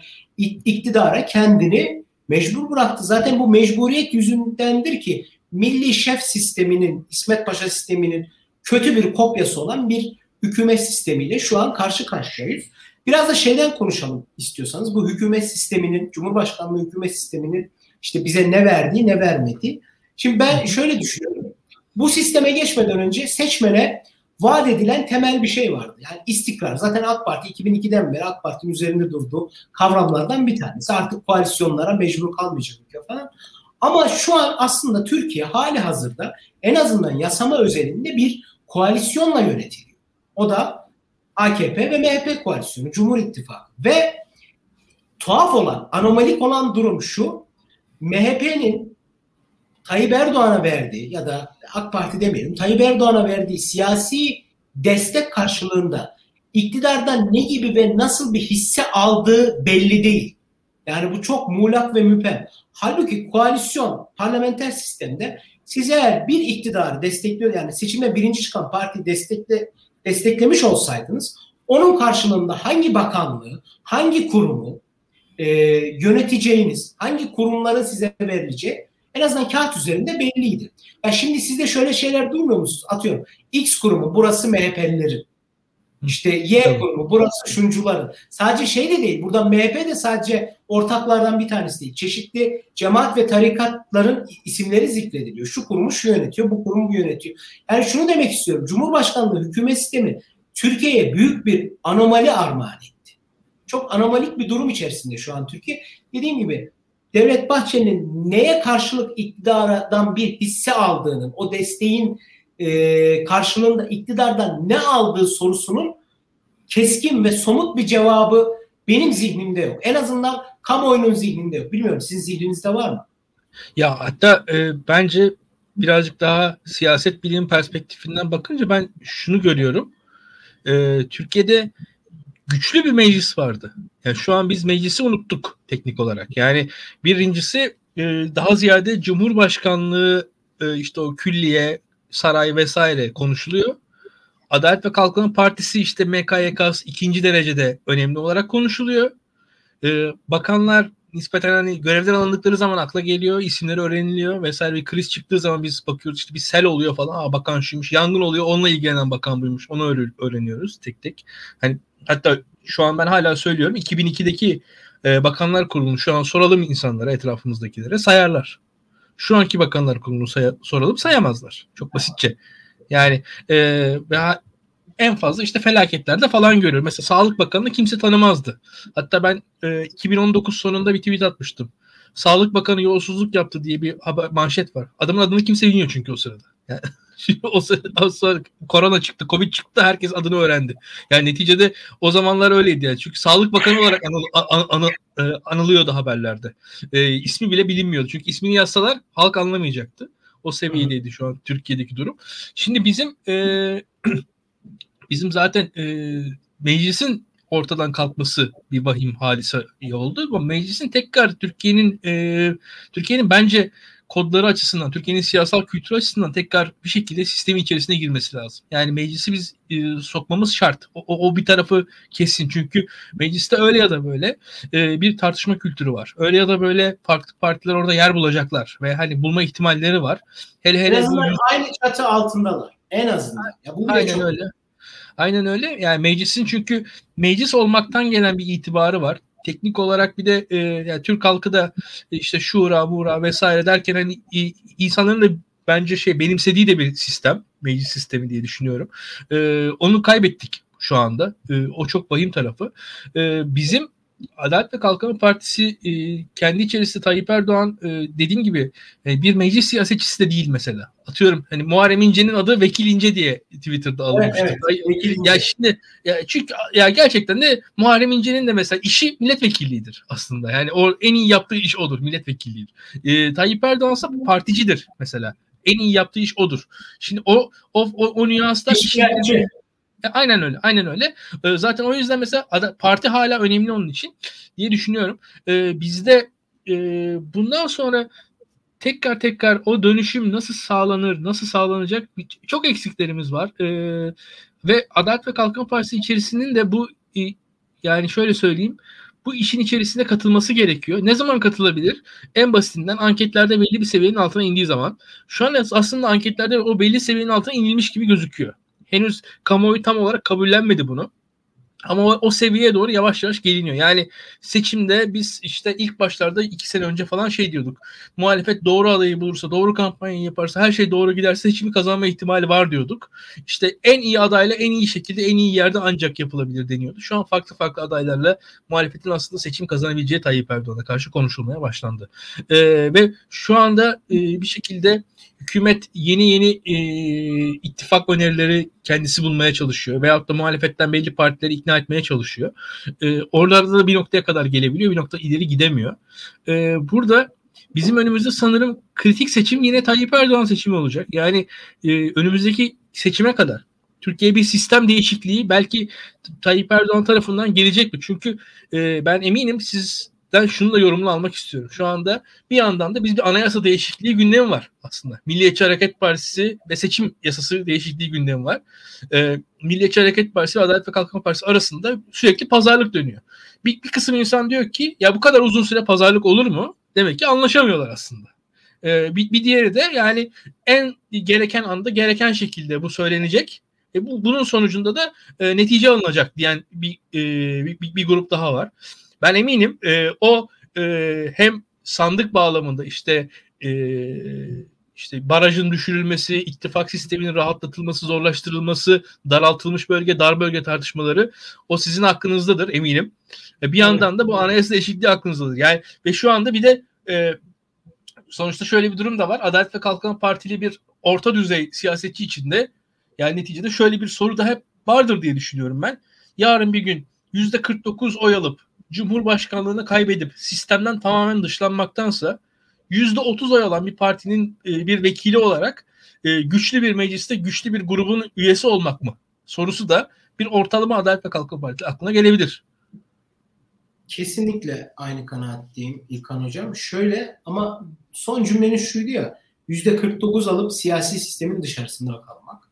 iktidara kendini mecbur bıraktı. Zaten bu mecburiyet yüzündendir ki milli şef sisteminin, İsmet Paşa sisteminin kötü bir kopyası olan bir hükümet sistemiyle şu an karşı karşıyayız. Biraz da şeyden konuşalım istiyorsanız. Bu hükümet sisteminin, Cumhurbaşkanlığı hükümet sisteminin işte bize ne verdiği ne vermediği. Şimdi ben şöyle düşünüyorum. Bu sisteme geçmeden önce seçmene vaat edilen temel bir şey vardı. Yani istikrar. Zaten AK Parti 2002'den beri AK Parti'nin üzerinde durduğu kavramlardan bir tanesi. Artık koalisyonlara mecbur kalmayacak ülke falan. Ama şu an aslında Türkiye hali hazırda en azından yasama özelinde bir koalisyonla yönetiliyor. O da AKP ve MHP koalisyonu, Cumhur İttifakı. Ve tuhaf olan, anomalik olan durum şu. MHP'nin Tayyip Erdoğan'a verdiği ya da AK Parti demeyelim Tayyip Erdoğan'a verdiği siyasi destek karşılığında iktidardan ne gibi ve nasıl bir hisse aldığı belli değil. Yani bu çok muğlak ve müpem. Halbuki koalisyon parlamenter sistemde siz eğer bir iktidarı destekliyor yani seçimde birinci çıkan parti destekle, desteklemiş olsaydınız onun karşılığında hangi bakanlığı, hangi kurumu e, yöneteceğiniz, hangi kurumların size verileceği en azından kağıt üzerinde belliydi. Ya şimdi siz de şöyle şeyler duymuyor musunuz? Atıyorum X kurumu burası MHP'lilerin. İşte Y Tabii. kurumu burası şuncuların. Sadece şey de değil. Burada MHP de sadece ortaklardan bir tanesi değil. Çeşitli cemaat ve tarikatların isimleri zikrediliyor. Şu kurumu şu yönetiyor, bu kurumu bu yönetiyor. Yani şunu demek istiyorum. Cumhurbaşkanlığı hükümet sistemi Türkiye'ye büyük bir anomali armağan etti. Çok anomalik bir durum içerisinde şu an Türkiye. Dediğim gibi Devlet Bahçeli'nin neye karşılık iktidardan bir hisse aldığının, o desteğin e, karşılığında iktidardan ne aldığı sorusunun keskin ve somut bir cevabı benim zihnimde yok. En azından kamuoyunun zihninde yok. Bilmiyorum sizin zihninizde var mı? Ya hatta e, bence birazcık daha siyaset bilim perspektifinden bakınca ben şunu görüyorum. E, Türkiye'de güçlü bir meclis vardı. Yani şu an biz meclisi unuttuk teknik olarak. Yani birincisi e, daha ziyade Cumhurbaşkanlığı e, işte o külliye, saray vesaire konuşuluyor. Adalet ve Kalkınma Partisi işte MKYK ikinci derecede önemli olarak konuşuluyor. Ee, bakanlar nispeten hani görevden alındıkları zaman akla geliyor, isimleri öğreniliyor vesaire bir kriz çıktığı zaman biz bakıyoruz işte bir sel oluyor falan. Aa bakan şuymuş, yangın oluyor, onunla ilgilenen bakan buymuş. Onu öğreniyoruz tek tek. Hani hatta şu an ben hala söylüyorum 2002'deki e, Bakanlar Kurulu'nu şu an soralım insanlara etrafımızdakilere sayarlar. Şu anki Bakanlar Kurulu'nu say- soralım sayamazlar. Çok basitçe. Yani e, en fazla işte felaketlerde falan görüyor. Mesela Sağlık Bakanı'nı kimse tanımazdı. Hatta ben e, 2019 sonunda bir tweet atmıştım. Sağlık Bakanı yolsuzluk yaptı diye bir haber, manşet var. Adamın adını kimse bilmiyor çünkü o sırada. Yani, o sırada, sonra korona çıktı, covid çıktı, herkes adını öğrendi. Yani neticede o zamanlar öyleydi yani. Çünkü Sağlık Bakanı olarak anıl, an, an, an, e, anılıyordu haberlerde. E, ismi bile bilinmiyordu. Çünkü ismini yazsalar halk anlamayacaktı. O seviyedeydi şu an Türkiye'deki durum. Şimdi bizim e, bizim zaten e, meclisin ortadan kalkması bir vahim hadise oldu. Ama meclisin tekrar Türkiye'nin e, Türkiye'nin bence kodları açısından, Türkiye'nin siyasal kültürü açısından tekrar bir şekilde sistemin içerisine girmesi lazım. Yani meclisi biz e, sokmamız şart. O, o, o bir tarafı kesin. Çünkü mecliste öyle ya da böyle e, bir tartışma kültürü var. Öyle ya da böyle farklı partiler orada yer bulacaklar ve hani bulma ihtimalleri var. Hele hele bu aynı çatı altındalar. En azından. Ya bu Aynen çok... öyle. Aynen öyle. Yani meclisin çünkü meclis olmaktan gelen bir itibarı var. Teknik olarak bir de e, yani Türk halkı da işte şura, mura vesaire derken hani insanların da bence şey benimsediği de bir sistem. Meclis sistemi diye düşünüyorum. E, onu kaybettik şu anda. E, o çok vahim tarafı. E, bizim Adalet ve Kalkınma Partisi e, kendi içerisinde Tayyip Erdoğan e, dediğim gibi e, bir meclis siyasetçisi de değil mesela. Atıyorum hani Muharrem İnce'nin adı Vekil İnce diye Twitter'da alınmıştı. Evet, evet, ya şimdi ya çünkü ya gerçekten de Muharrem İnce'nin de mesela işi milletvekilliğidir aslında. Yani o en iyi yaptığı iş odur milletvekilliğidir. E, Tayyip Erdoğan ise particidir mesela. En iyi yaptığı iş odur. Şimdi o o o, o nüansta işin, e, aynen öyle. Aynen öyle. E, zaten o yüzden mesela parti hala önemli onun için diye düşünüyorum. E, bizde bundan sonra tekrar tekrar o dönüşüm nasıl sağlanır, nasıl sağlanacak çok eksiklerimiz var. Ve Adalet ve Kalkınma Partisi içerisinin de bu yani şöyle söyleyeyim bu işin içerisine katılması gerekiyor. Ne zaman katılabilir? En basitinden anketlerde belli bir seviyenin altına indiği zaman. Şu an aslında anketlerde o belli seviyenin altına inilmiş gibi gözüküyor henüz kamuoyu tam olarak kabullenmedi bunu. Ama o, o seviyeye doğru yavaş yavaş geliniyor. Yani seçimde biz işte ilk başlarda iki sene önce falan şey diyorduk. Muhalefet doğru adayı bulursa, doğru kampanyayı yaparsa, her şey doğru giderse seçimi kazanma ihtimali var diyorduk. İşte en iyi adayla en iyi şekilde en iyi yerde ancak yapılabilir deniyordu. Şu an farklı farklı adaylarla muhalefetin aslında seçim kazanabileceği Tayyip Erdoğan'a karşı konuşulmaya başlandı. Ee, ve şu anda e, bir şekilde hükümet yeni yeni e, ittifak önerileri kendisi bulmaya çalışıyor. Veyahut da muhalefetten belli partileri ikna etmeye çalışıyor. E, oralarda da bir noktaya kadar gelebiliyor. Bir nokta ileri gidemiyor. E, burada bizim önümüzde sanırım kritik seçim yine Tayyip Erdoğan seçimi olacak. Yani e, önümüzdeki seçime kadar Türkiye bir sistem değişikliği belki Tayyip Erdoğan tarafından gelecek mi? Çünkü e, ben eminim siz ben şunu da yorumunu almak istiyorum. Şu anda bir yandan da biz bir anayasa değişikliği gündemi var aslında. Milliyetçi Hareket Partisi ve seçim yasası değişikliği gündemi var. Ee, Milliyetçi Hareket Partisi ve Adalet ve Kalkınma Partisi arasında sürekli pazarlık dönüyor. Bir, bir kısım insan diyor ki ya bu kadar uzun süre pazarlık olur mu? Demek ki anlaşamıyorlar aslında. Ee, bir, bir diğeri de yani en gereken anda gereken şekilde bu söylenecek. E bu, bunun sonucunda da e, netice alınacak diyen bir, e, bir, bir grup daha var. Ben eminim e, o e, hem sandık bağlamında işte e, işte barajın düşürülmesi, ittifak sisteminin rahatlatılması, zorlaştırılması, daraltılmış bölge, dar bölge tartışmaları o sizin hakkınızdadır eminim. E, bir yandan da bu anayasa değişikliği hakkınızdadır. Yani ve şu anda bir de e, sonuçta şöyle bir durum da var. Adalet ve Kalkınma Partili bir orta düzey siyasetçi içinde yani neticede şöyle bir soru da hep vardır diye düşünüyorum ben. Yarın bir gün %49 oy alıp Cumhurbaşkanlığını kaybedip sistemden tamamen dışlanmaktansa %30 oy alan bir partinin e, bir vekili olarak e, güçlü bir mecliste güçlü bir grubun üyesi olmak mı? Sorusu da bir ortalama Adalet ve Kalkınma Partisi aklına gelebilir. Kesinlikle aynı kanaatteyim İlkan Hocam. Şöyle ama son cümlenin şuydu ya %49 alıp siyasi sistemin dışarısında kalmak.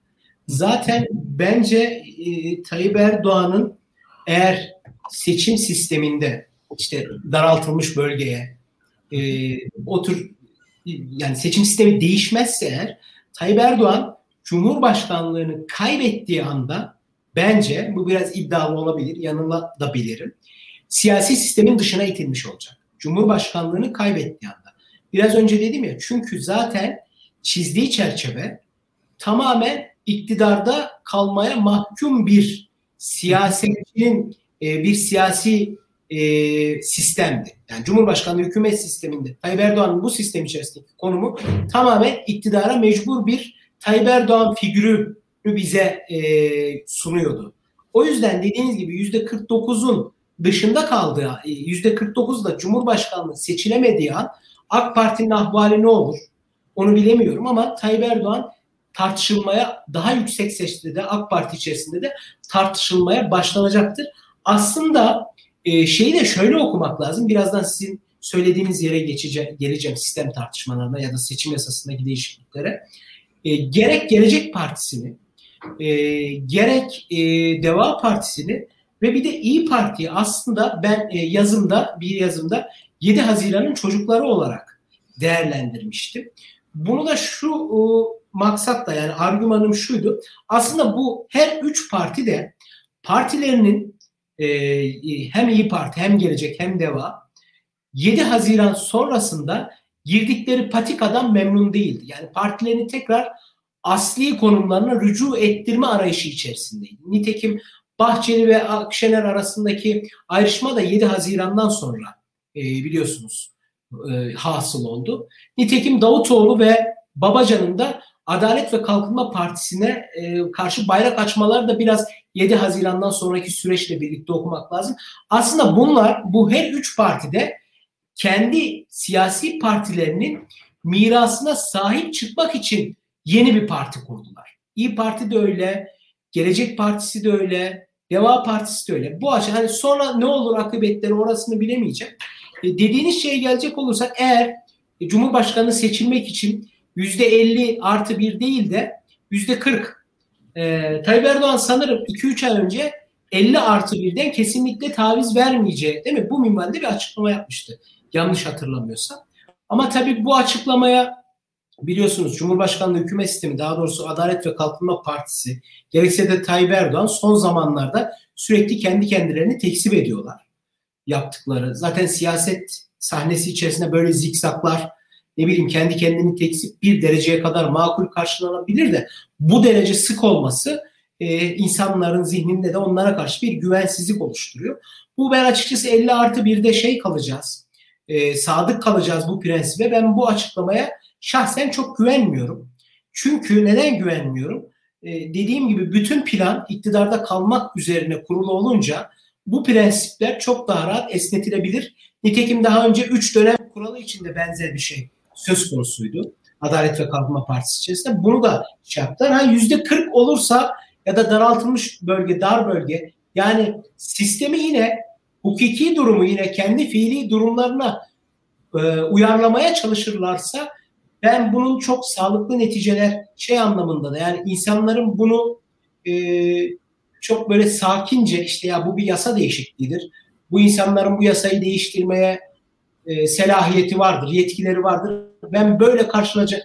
Zaten bence e, Tayyip Erdoğan'ın eğer seçim sisteminde işte daraltılmış bölgeye e, o tür yani seçim sistemi değişmezse eğer Tayyip Erdoğan Cumhurbaşkanlığını kaybettiği anda bence bu biraz iddialı olabilir, yanılabilirim. Siyasi sistemin dışına itilmiş olacak. Cumhurbaşkanlığını kaybettiği anda. Biraz önce dedim ya çünkü zaten çizdiği çerçeve tamamen iktidarda kalmaya mahkum bir siyasetçinin e, bir siyasi e, sistemdi. Yani Cumhurbaşkanlığı hükümet sisteminde Tayyip Erdoğan'ın bu sistem içerisindeki konumu tamamen iktidara mecbur bir Tayyip Erdoğan figürü bize e, sunuyordu. O yüzden dediğiniz gibi yüzde 49'un dışında kaldığı, yüzde 49'da Cumhurbaşkanlığı seçilemediği an AK Parti'nin ahvali ne olur? Onu bilemiyorum ama Tayyip Erdoğan tartışılmaya daha yüksek seçti de AK Parti içerisinde de tartışılmaya başlanacaktır. Aslında e, şeyi de şöyle okumak lazım. Birazdan sizin söylediğiniz yere geçeceğim, geleceğim sistem tartışmalarına ya da seçim yasasındaki değişikliklere. E, gerek Gelecek Partisi'ni, e, gerek e, Deva Partisi'ni ve bir de İyi Parti'yi aslında ben e, yazımda, bir yazımda 7 Haziran'ın çocukları olarak değerlendirmiştim. Bunu da şu o, maksatla yani argümanım şuydu. Aslında bu her üç parti de partilerinin e, hem İyi Parti hem Gelecek hem Deva 7 Haziran sonrasında girdikleri patikadan memnun değildi. Yani partilerini tekrar asli konumlarına rücu ettirme arayışı içerisindeydi. Nitekim Bahçeli ve Akşener arasındaki ayrışma da 7 Haziran'dan sonra e, biliyorsunuz e, hasıl oldu. Nitekim Davutoğlu ve Babacan'ın da Adalet ve Kalkınma Partisi'ne e, karşı bayrak açmaları da biraz 7 Haziran'dan sonraki süreçle birlikte okumak lazım. Aslında bunlar bu her üç partide kendi siyasi partilerinin mirasına sahip çıkmak için yeni bir parti kurdular. İyi Parti de öyle, Gelecek Partisi de öyle, Deva Partisi de öyle. Bu açıdan hani sonra ne olur akıbetleri orasını bilemeyeceğim. E, dediğiniz şeye gelecek olursak eğer e, Cumhurbaşkanı seçilmek için %50 artı 1 değil de %40 e, Tayyip Erdoğan sanırım 2-3 ay önce 50 artı 1'den kesinlikle taviz vermeyeceği değil mi? Bu minvalde bir açıklama yapmıştı. Yanlış hatırlamıyorsam. Ama tabii bu açıklamaya biliyorsunuz Cumhurbaşkanlığı hükümet sistemi daha doğrusu Adalet ve Kalkınma Partisi gerekse de Tayyip Erdoğan son zamanlarda sürekli kendi kendilerini tekzip ediyorlar yaptıkları. Zaten siyaset sahnesi içerisinde böyle zikzaklar ne bileyim kendi kendini tekzip bir dereceye kadar makul karşılanabilir de bu derece sık olması e, insanların zihninde de onlara karşı bir güvensizlik oluşturuyor. Bu ben açıkçası 50 artı 1'de şey kalacağız. E, sadık kalacağız bu prensibe. Ben bu açıklamaya şahsen çok güvenmiyorum. Çünkü neden güvenmiyorum? E, dediğim gibi bütün plan iktidarda kalmak üzerine kurulu olunca bu prensipler çok daha rahat esnetilebilir. Nitekim daha önce 3 dönem kuralı içinde benzer bir şey söz konusuydu. Adalet ve Kalkınma Partisi içerisinde. Bunu da şey yaptılar. Ha, %40 olursa ya da daraltılmış bölge, dar bölge yani sistemi yine hukuki durumu yine kendi fiili durumlarına e, uyarlamaya çalışırlarsa ben bunun çok sağlıklı neticeler şey anlamında da yani insanların bunu e, çok böyle sakince işte ya bu bir yasa değişikliğidir. Bu insanların bu yasayı değiştirmeye e, selahiyeti vardır, yetkileri vardır. Ben böyle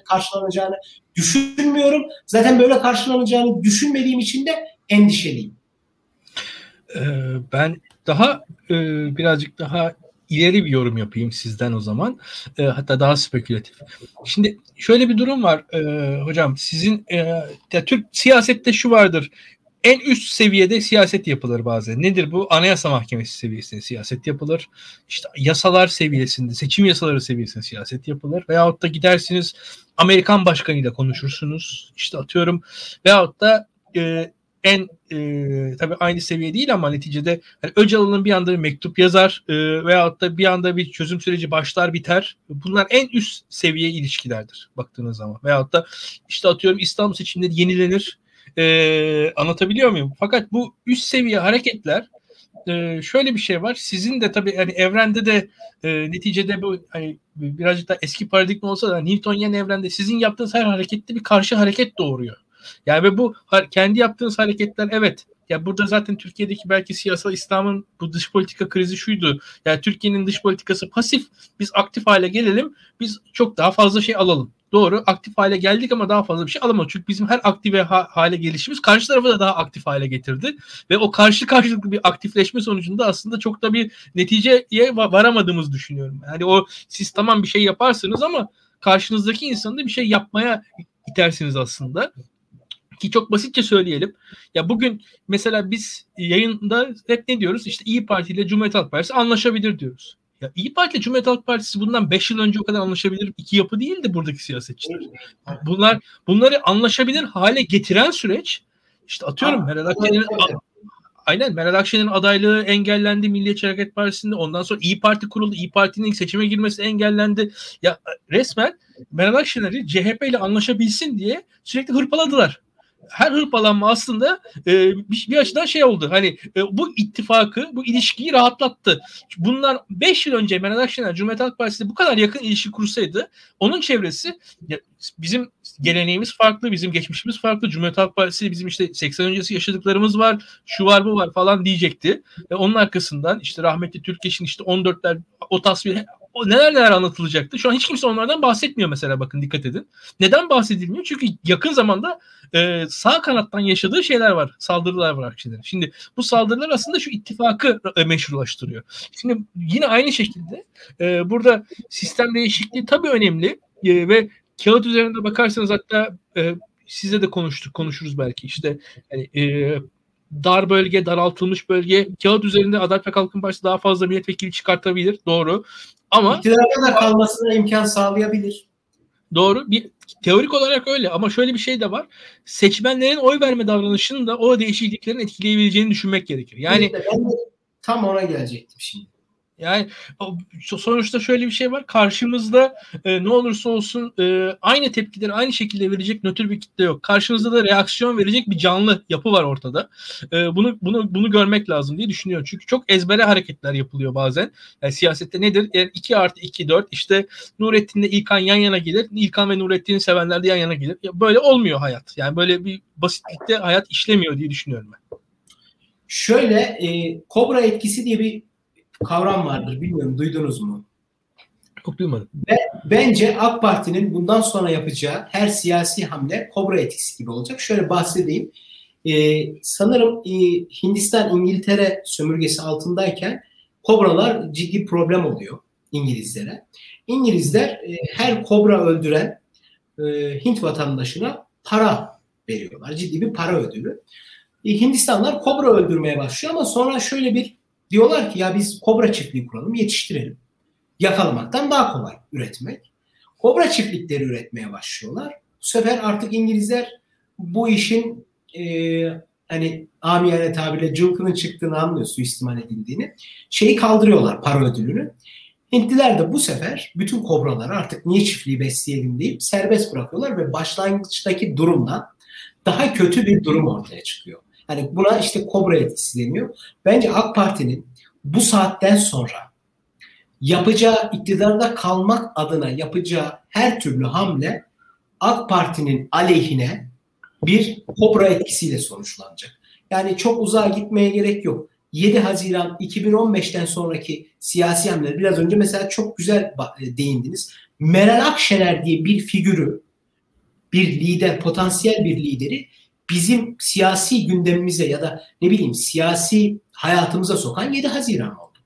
karşılanacağını düşünmüyorum. Zaten böyle karşılanacağını düşünmediğim için de endişeliyim. Ee, ben daha e, birazcık daha ileri bir yorum yapayım sizden o zaman. E, hatta daha spekülatif. Şimdi şöyle bir durum var e, hocam. Sizin ya Türk siyasette şu vardır en üst seviyede siyaset yapılır bazen. Nedir bu? Anayasa Mahkemesi seviyesinde siyaset yapılır. İşte yasalar seviyesinde, seçim yasaları seviyesinde siyaset yapılır. Veyahut da gidersiniz Amerikan başkanıyla konuşursunuz. İşte atıyorum veyahut da e, en e, tabii aynı seviye değil ama neticede yani Öcalan'ın bir anda bir mektup yazar e, veyahut da bir anda bir çözüm süreci başlar biter. Bunlar en üst seviye ilişkilerdir baktığınız zaman. Veyahut da işte atıyorum İstanbul seçimleri yenilenir E, anlatabiliyor muyum? Fakat bu üst seviye hareketler e, şöyle bir şey var. Sizin de tabii hani evrende de e, neticede bu hani birazcık da eski paradigma olsa da Newtonian evrende sizin yaptığınız her harekette bir karşı hareket doğuruyor. Yani ve bu kendi yaptığınız hareketler evet ya burada zaten Türkiye'deki belki siyasal İslam'ın bu dış politika krizi şuydu. Yani Türkiye'nin dış politikası pasif. Biz aktif hale gelelim. Biz çok daha fazla şey alalım. Doğru aktif hale geldik ama daha fazla bir şey alamadık. Çünkü bizim her aktive ha- hale gelişimiz karşı tarafı da daha aktif hale getirdi. Ve o karşı karşılıklı bir aktifleşme sonucunda aslında çok da bir neticeye varamadığımızı düşünüyorum. Yani o siz tamam bir şey yaparsınız ama karşınızdaki insanı da bir şey yapmaya itersiniz aslında. Ki çok basitçe söyleyelim. Ya bugün mesela biz yayında hep ne diyoruz? İşte İyi Parti ile Cumhuriyet Halk Partisi anlaşabilir diyoruz. Ya İyi Parti ile Cumhuriyet Halk Partisi bundan 5 yıl önce o kadar anlaşabilir iki yapı değildi buradaki siyasetçiler. Bunlar bunları anlaşabilir hale getiren süreç işte atıyorum Meral Akşener'in Aynen Meral Akşener'in adaylığı engellendi Milliyetçi Hareket Partisi'nde. Ondan sonra İyi Parti kuruldu. İyi Parti'nin seçime girmesi engellendi. Ya resmen Meral Akşener'i CHP ile anlaşabilsin diye sürekli hırpaladılar her hırpalanma aslında e, bir, bir açıdan şey oldu. Hani e, bu ittifakı, bu ilişkiyi rahatlattı. Bunlar 5 yıl önce Meral Akşener Cumhuriyet Halk Partisi bu kadar yakın ilişki kursaydı onun çevresi ya, bizim geleneğimiz farklı, bizim geçmişimiz farklı. Cumhuriyet Halk Partisi bizim işte 80 öncesi yaşadıklarımız var, şu var bu var falan diyecekti. Ve onun arkasından işte rahmetli Türkeş'in işte 14'ler o tasvir o neler neler anlatılacaktı. Şu an hiç kimse onlardan bahsetmiyor mesela bakın dikkat edin. Neden bahsedilmiyor? Çünkü yakın zamanda e, sağ kanattan yaşadığı şeyler var. Saldırılar var Akşener'in. Şimdi bu saldırılar aslında şu ittifakı e, meşrulaştırıyor. Şimdi yine aynı şekilde e, burada sistem değişikliği tabii önemli e, ve kağıt üzerinde bakarsanız hatta e, size de konuştuk konuşuruz belki işte yani, e, dar bölge, daraltılmış bölge kağıt üzerinde Adalet ve Kalkınma Partisi daha fazla milletvekili çıkartabilir. Doğru. Ama iktidarda da kalmasına imkan sağlayabilir. Doğru. Bir teorik olarak öyle ama şöyle bir şey de var. Seçmenlerin oy verme davranışını da o değişikliklerin etkileyebileceğini düşünmek gerekir. Yani ben de tam ona gelecektim şimdi. Yani sonuçta şöyle bir şey var. Karşımızda e, ne olursa olsun e, aynı tepkileri aynı şekilde verecek nötr bir kitle yok. Karşımızda da reaksiyon verecek bir canlı yapı var ortada. E, bunu bunu bunu görmek lazım diye düşünüyorum. Çünkü çok ezbere hareketler yapılıyor bazen. Yani siyasette nedir? Yani 2 artı 2 4 işte Nurettin'le İlkan yan yana gelir. İlkan ve Nurettin'i sevenler de yan yana gelir. Ya böyle olmuyor hayat. Yani böyle bir basitlikte hayat işlemiyor diye düşünüyorum ben. Şöyle e, kobra etkisi diye bir kavram vardır. Bilmiyorum duydunuz mu? Çok duymadım. Ve bence AK Parti'nin bundan sonra yapacağı her siyasi hamle kobra etkisi gibi olacak. Şöyle bahsedeyim. Ee, sanırım e, Hindistan İngiltere sömürgesi altındayken kobralar ciddi problem oluyor İngilizlere. İngilizler e, her kobra öldüren e, Hint vatandaşına para veriyorlar. Ciddi bir para ödülü. E, Hindistanlar kobra öldürmeye başlıyor ama sonra şöyle bir Diyorlar ki ya biz kobra çiftliği kuralım, yetiştirelim. Yakalamaktan daha kolay üretmek. Kobra çiftlikleri üretmeye başlıyorlar. Bu sefer artık İngilizler bu işin e, hani amiyane tabirle cılkının çıktığını anlıyor, suistimal edildiğini. Şeyi kaldırıyorlar para ödülünü. Hintliler de bu sefer bütün kobraları artık niye çiftliği besleyelim deyip serbest bırakıyorlar ve başlangıçtaki durumdan daha kötü bir durum ortaya çıkıyor. Hani buna işte kobra etkisi deniyor. Bence AK Parti'nin bu saatten sonra yapacağı iktidarda kalmak adına yapacağı her türlü hamle AK Parti'nin aleyhine bir kobra etkisiyle sonuçlanacak. Yani çok uzağa gitmeye gerek yok. 7 Haziran 2015'ten sonraki siyasi hamleler biraz önce mesela çok güzel e, değindiniz. Meral Akşener diye bir figürü, bir lider, potansiyel bir lideri bizim siyasi gündemimize ya da ne bileyim siyasi hayatımıza sokan 7 Haziran oldu.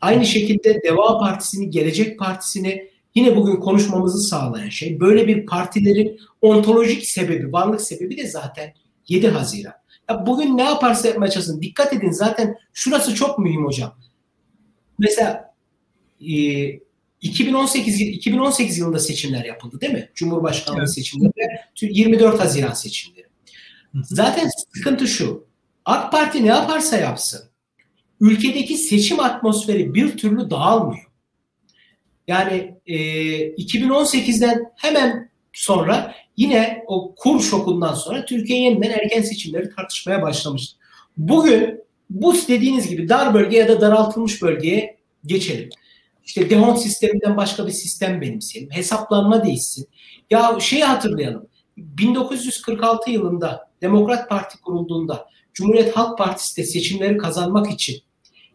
Aynı şekilde Deva Partisi'ni, Gelecek Partisi'ni yine bugün konuşmamızı sağlayan şey böyle bir partilerin ontolojik sebebi, varlık sebebi de zaten 7 Haziran. Ya bugün ne yaparsa yapmaya çalışsın. Dikkat edin zaten şurası çok mühim hocam. Mesela e, 2018 2018 yılında seçimler yapıldı değil mi? Cumhurbaşkanlığı evet. seçimleri 24 Haziran seçimleri. Zaten sıkıntı şu. AK Parti ne yaparsa yapsın ülkedeki seçim atmosferi bir türlü dağılmıyor. Yani e, 2018'den hemen sonra yine o kur şokundan sonra Türkiye yeniden erken seçimleri tartışmaya başlamıştı. Bugün bu dediğiniz gibi dar bölge ya da daraltılmış bölgeye geçelim. İşte Dehont sisteminden başka bir sistem benimseyelim. Hesaplanma değişsin. Ya şeyi hatırlayalım. 1946 yılında Demokrat Parti kurulduğunda Cumhuriyet Halk Partisi de seçimleri kazanmak için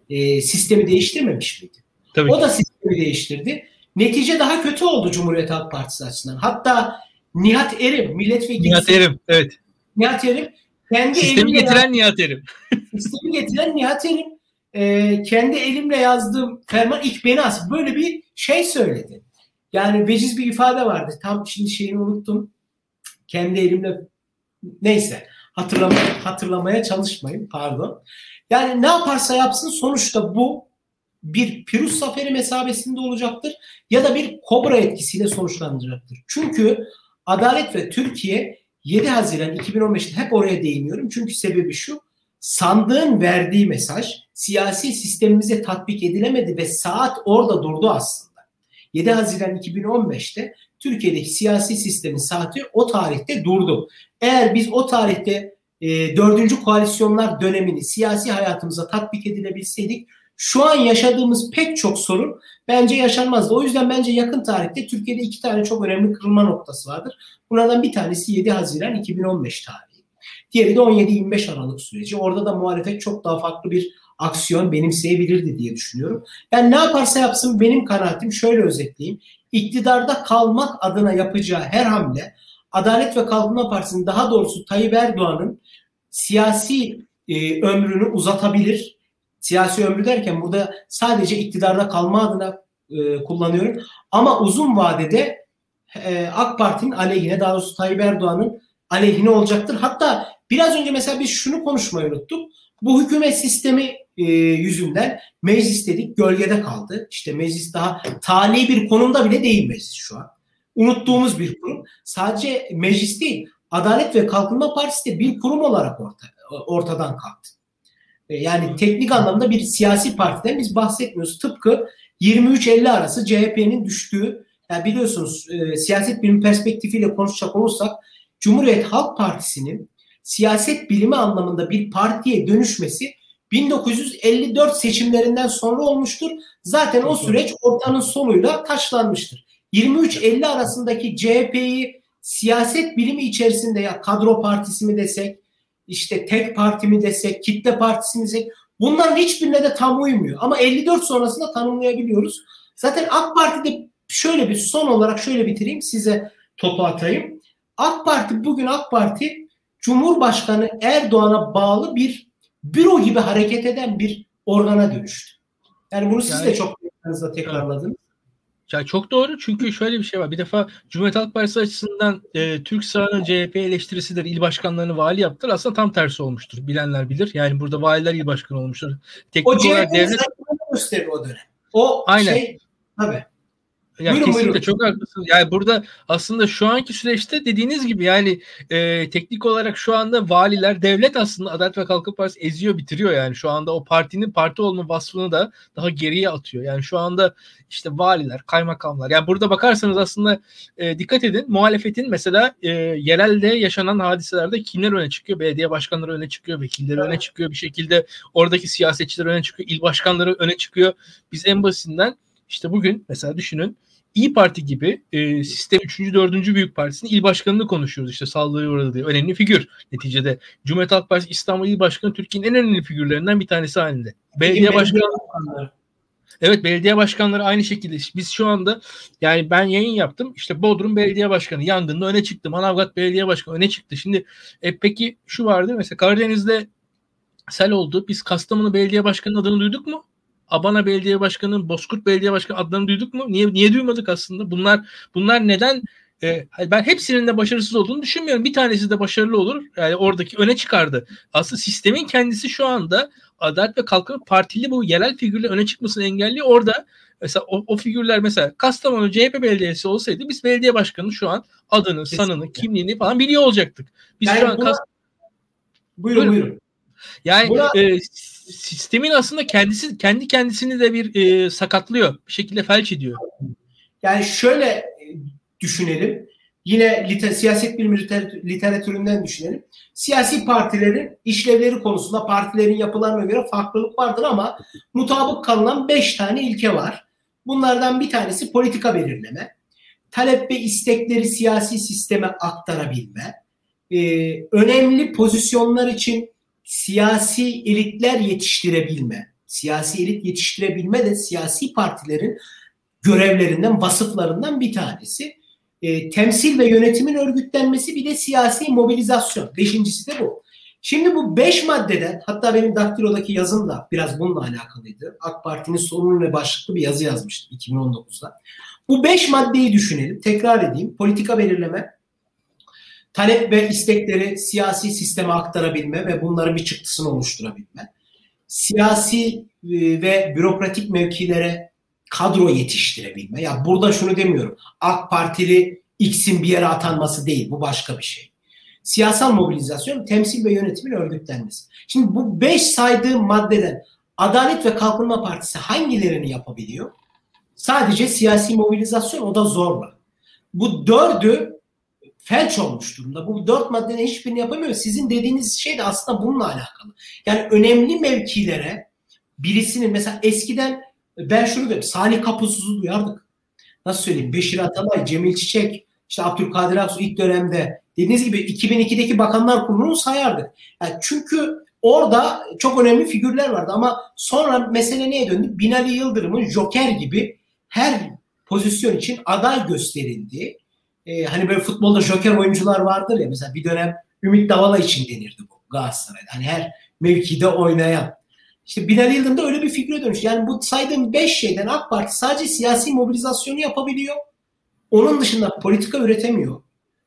e, sistemi değiştirmemiş miydi? Tabii o ki. da sistemi değiştirdi. Netice daha kötü oldu Cumhuriyet Halk Partisi açısından. Hatta Nihat Erim milletvekili. Nihat Erim evet. Nihat Erim kendi sistemi getiren yaz... Nihat Erim. sistemi getiren Nihat Erim e, kendi elimle yazdığım ferman ilk beni as böyle bir şey söyledi. Yani veciz bir ifade vardı. Tam şimdi şeyini unuttum. Kendi elimle neyse hatırlamaya, hatırlamaya çalışmayın pardon. Yani ne yaparsa yapsın sonuçta bu bir Pirus zaferi mesabesinde olacaktır ya da bir kobra etkisiyle sonuçlanacaktır. Çünkü Adalet ve Türkiye 7 Haziran 2015'te hep oraya değiniyorum. Çünkü sebebi şu. Sandığın verdiği mesaj siyasi sistemimize tatbik edilemedi ve saat orada durdu aslında. 7 Haziran 2015'te Türkiye'deki siyasi sistemin saati o tarihte durdu. Eğer biz o tarihte e, dördüncü koalisyonlar dönemini siyasi hayatımıza tatbik edilebilseydik şu an yaşadığımız pek çok sorun bence yaşanmazdı. O yüzden bence yakın tarihte Türkiye'de iki tane çok önemli kırılma noktası vardır. Bunlardan bir tanesi 7 Haziran 2015 tarihi. Diğeri de 17-25 Aralık süreci. Orada da muhalefet çok daha farklı bir aksiyon benimseyebilirdi diye düşünüyorum. Yani ne yaparsa yapsın benim kanaatim şöyle özetleyeyim. İktidarda kalmak adına yapacağı her hamle Adalet ve Kalkınma Partisi'nin daha doğrusu Tayyip Erdoğan'ın siyasi e, ömrünü uzatabilir. Siyasi ömrü derken burada sadece iktidarda kalma adına e, kullanıyorum. Ama uzun vadede e, AK Parti'nin aleyhine daha doğrusu Tayyip Erdoğan'ın aleyhine olacaktır. Hatta biraz önce mesela biz şunu konuşmayı unuttuk. Bu hükümet sistemi e, yüzünden meclis dedik gölgede kaldı. İşte meclis daha tali bir konumda bile değil meclis şu an. Unuttuğumuz bir kurum. Sadece meclis değil. Adalet ve Kalkınma Partisi de bir kurum olarak orta, ortadan kalktı. E, yani teknik anlamda bir siyasi partiden biz bahsetmiyoruz. Tıpkı 23-50 arası CHP'nin düştüğü, yani biliyorsunuz e, siyaset bilimi perspektifiyle konuşacak olursak Cumhuriyet Halk Partisi'nin siyaset bilimi anlamında bir partiye dönüşmesi 1954 seçimlerinden sonra olmuştur. Zaten o süreç ortanın sonuyla taşlanmıştır. 23-50 arasındaki CHP'yi siyaset bilimi içerisinde ya kadro partisi mi desek, işte tek parti mi desek, kitle partisi mi desek bunların hiçbirine de tam uymuyor. Ama 54 sonrasında tanımlayabiliyoruz. Zaten AK Parti'de şöyle bir son olarak şöyle bitireyim size topu atayım. AK Parti bugün AK Parti Cumhurbaşkanı Erdoğan'a bağlı bir büro gibi hareket eden bir organa dönüştü. Yani bunu siz yani, de çok tekrarladınız. Ya çok doğru çünkü şöyle bir şey var. Bir defa Cumhuriyet Halk Partisi açısından e, Türk sağının CHP eleştirisidir. İl başkanlarını vali yaptılar. Aslında tam tersi olmuştur. Bilenler bilir. Yani burada valiler il başkanı olmuştur. Teknik o olarak devlet gösterir o dönem. O Aynen. şey tabii. Ya buyurun, kesinlikle buyurun. çok haklısın. Yani burada aslında şu anki süreçte dediğiniz gibi yani e, teknik olarak şu anda valiler devlet aslında Adalet ve Kalkınma Partisi eziyor bitiriyor yani şu anda o partinin parti olma vasfını da daha geriye atıyor. Yani şu anda işte valiler, kaymakamlar yani burada bakarsanız aslında e, dikkat edin muhalefetin mesela e, yerelde yaşanan hadiselerde kimler öne çıkıyor? Belediye başkanları öne çıkıyor, vekilleri evet. öne çıkıyor bir şekilde oradaki siyasetçiler öne çıkıyor, il başkanları öne çıkıyor. Biz en basitinden işte bugün mesela düşünün İyi Parti gibi e, sistem 3. 4. büyük partisinin il başkanını konuşuyoruz işte saldırıya uğradı diye. Önemli figür neticede. Cumhuriyet Halk Partisi İstanbul İl Başkanı Türkiye'nin en önemli figürlerinden bir tanesi halinde. Belediye başkanları Evet belediye başkanları aynı şekilde. Biz şu anda yani ben yayın yaptım. İşte Bodrum Belediye Başkanı yangında öne çıktı. Manavgat Belediye Başkanı öne çıktı. Şimdi e, peki şu vardı mesela Karadeniz'de sel oldu. Biz Kastamonu Belediye Başkanı adını duyduk mu? Abana Belediye Başkanı, Bozkurt Belediye Başkanı adlarını duyduk mu? Niye niye duymadık aslında? Bunlar bunlar neden e, ben hepsinin de başarısız olduğunu düşünmüyorum. Bir tanesi de başarılı olur. Yani oradaki öne çıkardı. Aslında sistemin kendisi şu anda Adalet ve Kalkınma Partili bu yerel figürle öne çıkmasını engelliyor. Orada mesela o, o figürler mesela Kastamonu CHP belediyesi olsaydı biz belediye başkanı şu an adını, Kesinlikle. sanını, kimliğini falan biliyor olacaktık. Biz yani şu an buna... Kast... buyurun, buyurun buyurun. Yani buna... e, sistemin aslında kendisi kendi kendisini de bir e, sakatlıyor. Bir şekilde felç ediyor. Yani şöyle e, düşünelim. Yine liter, siyaset bilimi literatür, literatüründen düşünelim. Siyasi partilerin işlevleri konusunda partilerin yapılarına göre farklılık vardır ama mutabık kalınan beş tane ilke var. Bunlardan bir tanesi politika belirleme, talep ve istekleri siyasi sisteme aktarabilme, ee, önemli pozisyonlar için siyasi elitler yetiştirebilme, siyasi elit yetiştirebilme de siyasi partilerin görevlerinden, vasıflarından bir tanesi. E, temsil ve yönetimin örgütlenmesi bir de siyasi mobilizasyon. Beşincisi de bu. Şimdi bu beş maddeden hatta benim daktilodaki yazım da biraz bununla alakalıydı. AK Parti'nin sorunu ve başlıklı bir yazı yazmıştım 2019'da. Bu beş maddeyi düşünelim. Tekrar edeyim. Politika belirleme, talep ve istekleri siyasi sisteme aktarabilme ve bunların bir çıktısını oluşturabilme. Siyasi e, ve bürokratik mevkilere kadro yetiştirebilme. Ya burada şunu demiyorum. AK Partili X'in bir yere atanması değil. Bu başka bir şey. Siyasal mobilizasyon, temsil ve yönetimin örgütlenmesi. Şimdi bu beş saydığım maddeden Adalet ve Kalkınma Partisi hangilerini yapabiliyor? Sadece siyasi mobilizasyon o da zorla. Bu dördü felç olmuş durumda. Bu dört maddenin hiçbirini yapamıyor. Sizin dediğiniz şey de aslında bununla alakalı. Yani önemli mevkilere birisinin mesela eskiden ben şunu dedim. Salih Kapusuz'u duyardık. Nasıl söyleyeyim? Beşir Atalay, Cemil Çiçek, işte Abdülkadir Aksu ilk dönemde dediğiniz gibi 2002'deki Bakanlar Kurulu'nu sayardık. Yani çünkü orada çok önemli figürler vardı ama sonra mesele neye döndü? Binali Yıldırım'ın Joker gibi her pozisyon için aday gösterildi. Ee, hani böyle futbolda Joker oyuncular vardır ya mesela bir dönem Ümit Davala için denirdi bu Galatasaray'da. Hani her mevkide oynayan. İşte Binali Yıldırım öyle bir figüre dönüş. Yani bu saydığım beş şeyden AK Parti sadece siyasi mobilizasyonu yapabiliyor. Onun dışında politika üretemiyor.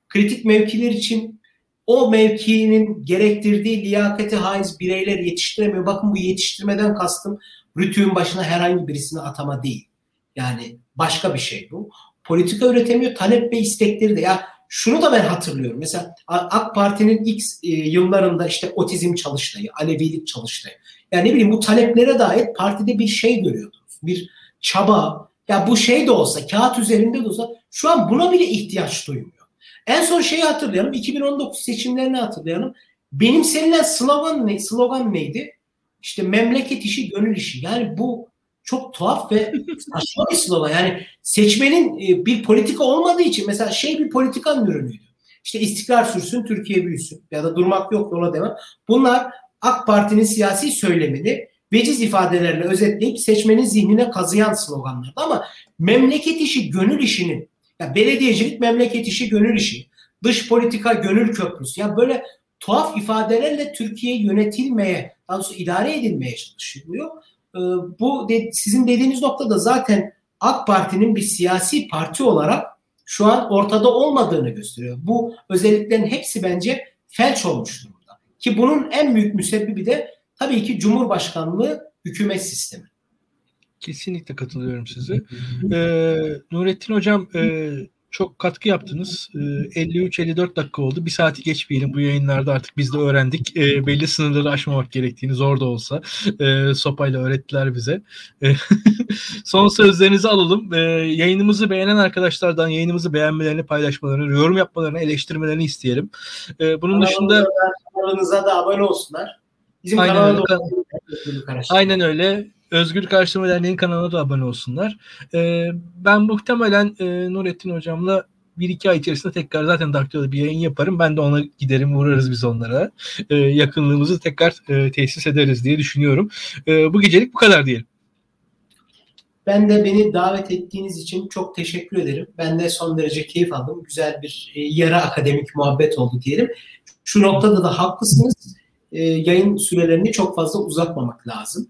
Kritik mevkiler için o mevkinin gerektirdiği liyakati haiz bireyler yetiştiremiyor. Bakın bu yetiştirmeden kastım rütüğün başına herhangi birisini atama değil. Yani başka bir şey bu. Politika üretemiyor. Talep ve istekleri de. Ya şunu da ben hatırlıyorum. Mesela AK Parti'nin ilk e, yıllarında işte otizm çalıştayı, Alevilik çalıştayı. Yani ne bileyim bu taleplere dair partide bir şey görüyordunuz. Bir çaba. Ya bu şey de olsa, kağıt üzerinde de olsa şu an buna bile ihtiyaç duymuyor. En son şeyi hatırlayalım. 2019 seçimlerini hatırlayalım. Benimsenilen slogan ne? Slogan neydi? İşte memleket işi, gönül işi. Yani bu çok tuhaf ve saçma bir slogan. Yani seçmenin e, bir politika olmadığı için mesela şey bir politikanın ürünüydü. İşte istikrar sürsün, Türkiye büyüsün ya da durmak yok yola devam. Bunlar AK Parti'nin siyasi söylemini veciz ifadelerle özetleyip seçmenin zihnine kazıyan sloganlardı. Ama memleket işi gönül işinin, ya belediyecilik memleket işi gönül işi, dış politika gönül köprüsü. Ya böyle tuhaf ifadelerle Türkiye yönetilmeye, daha doğrusu idare edilmeye çalışılıyor. Ee, bu de, sizin dediğiniz noktada zaten AK Parti'nin bir siyasi parti olarak şu an ortada olmadığını gösteriyor. Bu özelliklerin hepsi bence felç olmuş durumda. Ki bunun en büyük müsebbibi de tabii ki Cumhurbaşkanlığı hükümet sistemi. Kesinlikle katılıyorum size. Ee, Nurettin Hocam e, çok katkı yaptınız. E, 53-54 dakika oldu. Bir saati geçmeyelim bu yayınlarda artık biz de öğrendik. E, belli sınırları aşmamak gerektiğini zor da olsa e, sopayla öğrettiler bize. E, son sözlerinizi alalım. E, yayınımızı beğenen arkadaşlardan yayınımızı beğenmelerini, paylaşmalarını, yorum yapmalarını, eleştirmelerini isteyelim. E, bunun dışında kanalınıza da abone olsunlar. Bizim aynen öyle. Aynen öyle. Özgür Karşılama Derneği'nin kanalına da abone olsunlar. Ee, ben muhtemelen e, Nurettin Hocam'la bir iki ay içerisinde tekrar zaten Daktilo'da bir yayın yaparım. Ben de ona giderim uğrarız biz onlara. Ee, yakınlığımızı tekrar e, tesis ederiz diye düşünüyorum. E, bu gecelik bu kadar diyelim. Ben de beni davet ettiğiniz için çok teşekkür ederim. Ben de son derece keyif aldım. Güzel bir e, yarı akademik muhabbet oldu diyelim. Şu noktada da haklısınız. E, yayın sürelerini çok fazla uzatmamak lazım.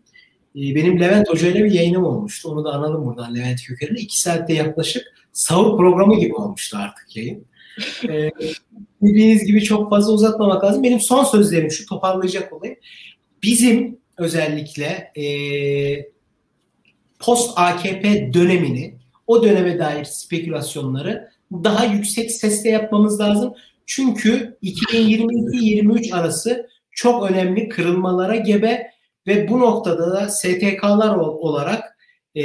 E, benim Levent Hoca ile bir yayınım olmuştu. Onu da analım buradan Levent Köker'in. İki saatte yaklaşık sahur programı gibi olmuştu artık yayın. E, dediğiniz gibi çok fazla uzatmamak lazım. Benim son sözlerim şu toparlayacak olayım. Bizim özellikle e, post AKP dönemini o döneme dair spekülasyonları daha yüksek sesle yapmamız lazım. Çünkü 2022-23 arası çok önemli kırılmalara gebe ve bu noktada da STK'lar olarak e,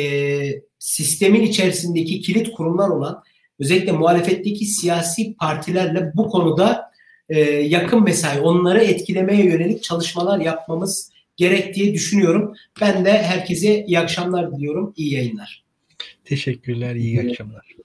sistemin içerisindeki kilit kurumlar olan özellikle muhalefetteki siyasi partilerle bu konuda e, yakın mesai, onları etkilemeye yönelik çalışmalar yapmamız gerek diye düşünüyorum. Ben de herkese iyi akşamlar diliyorum. İyi yayınlar. Teşekkürler. İyi akşamlar.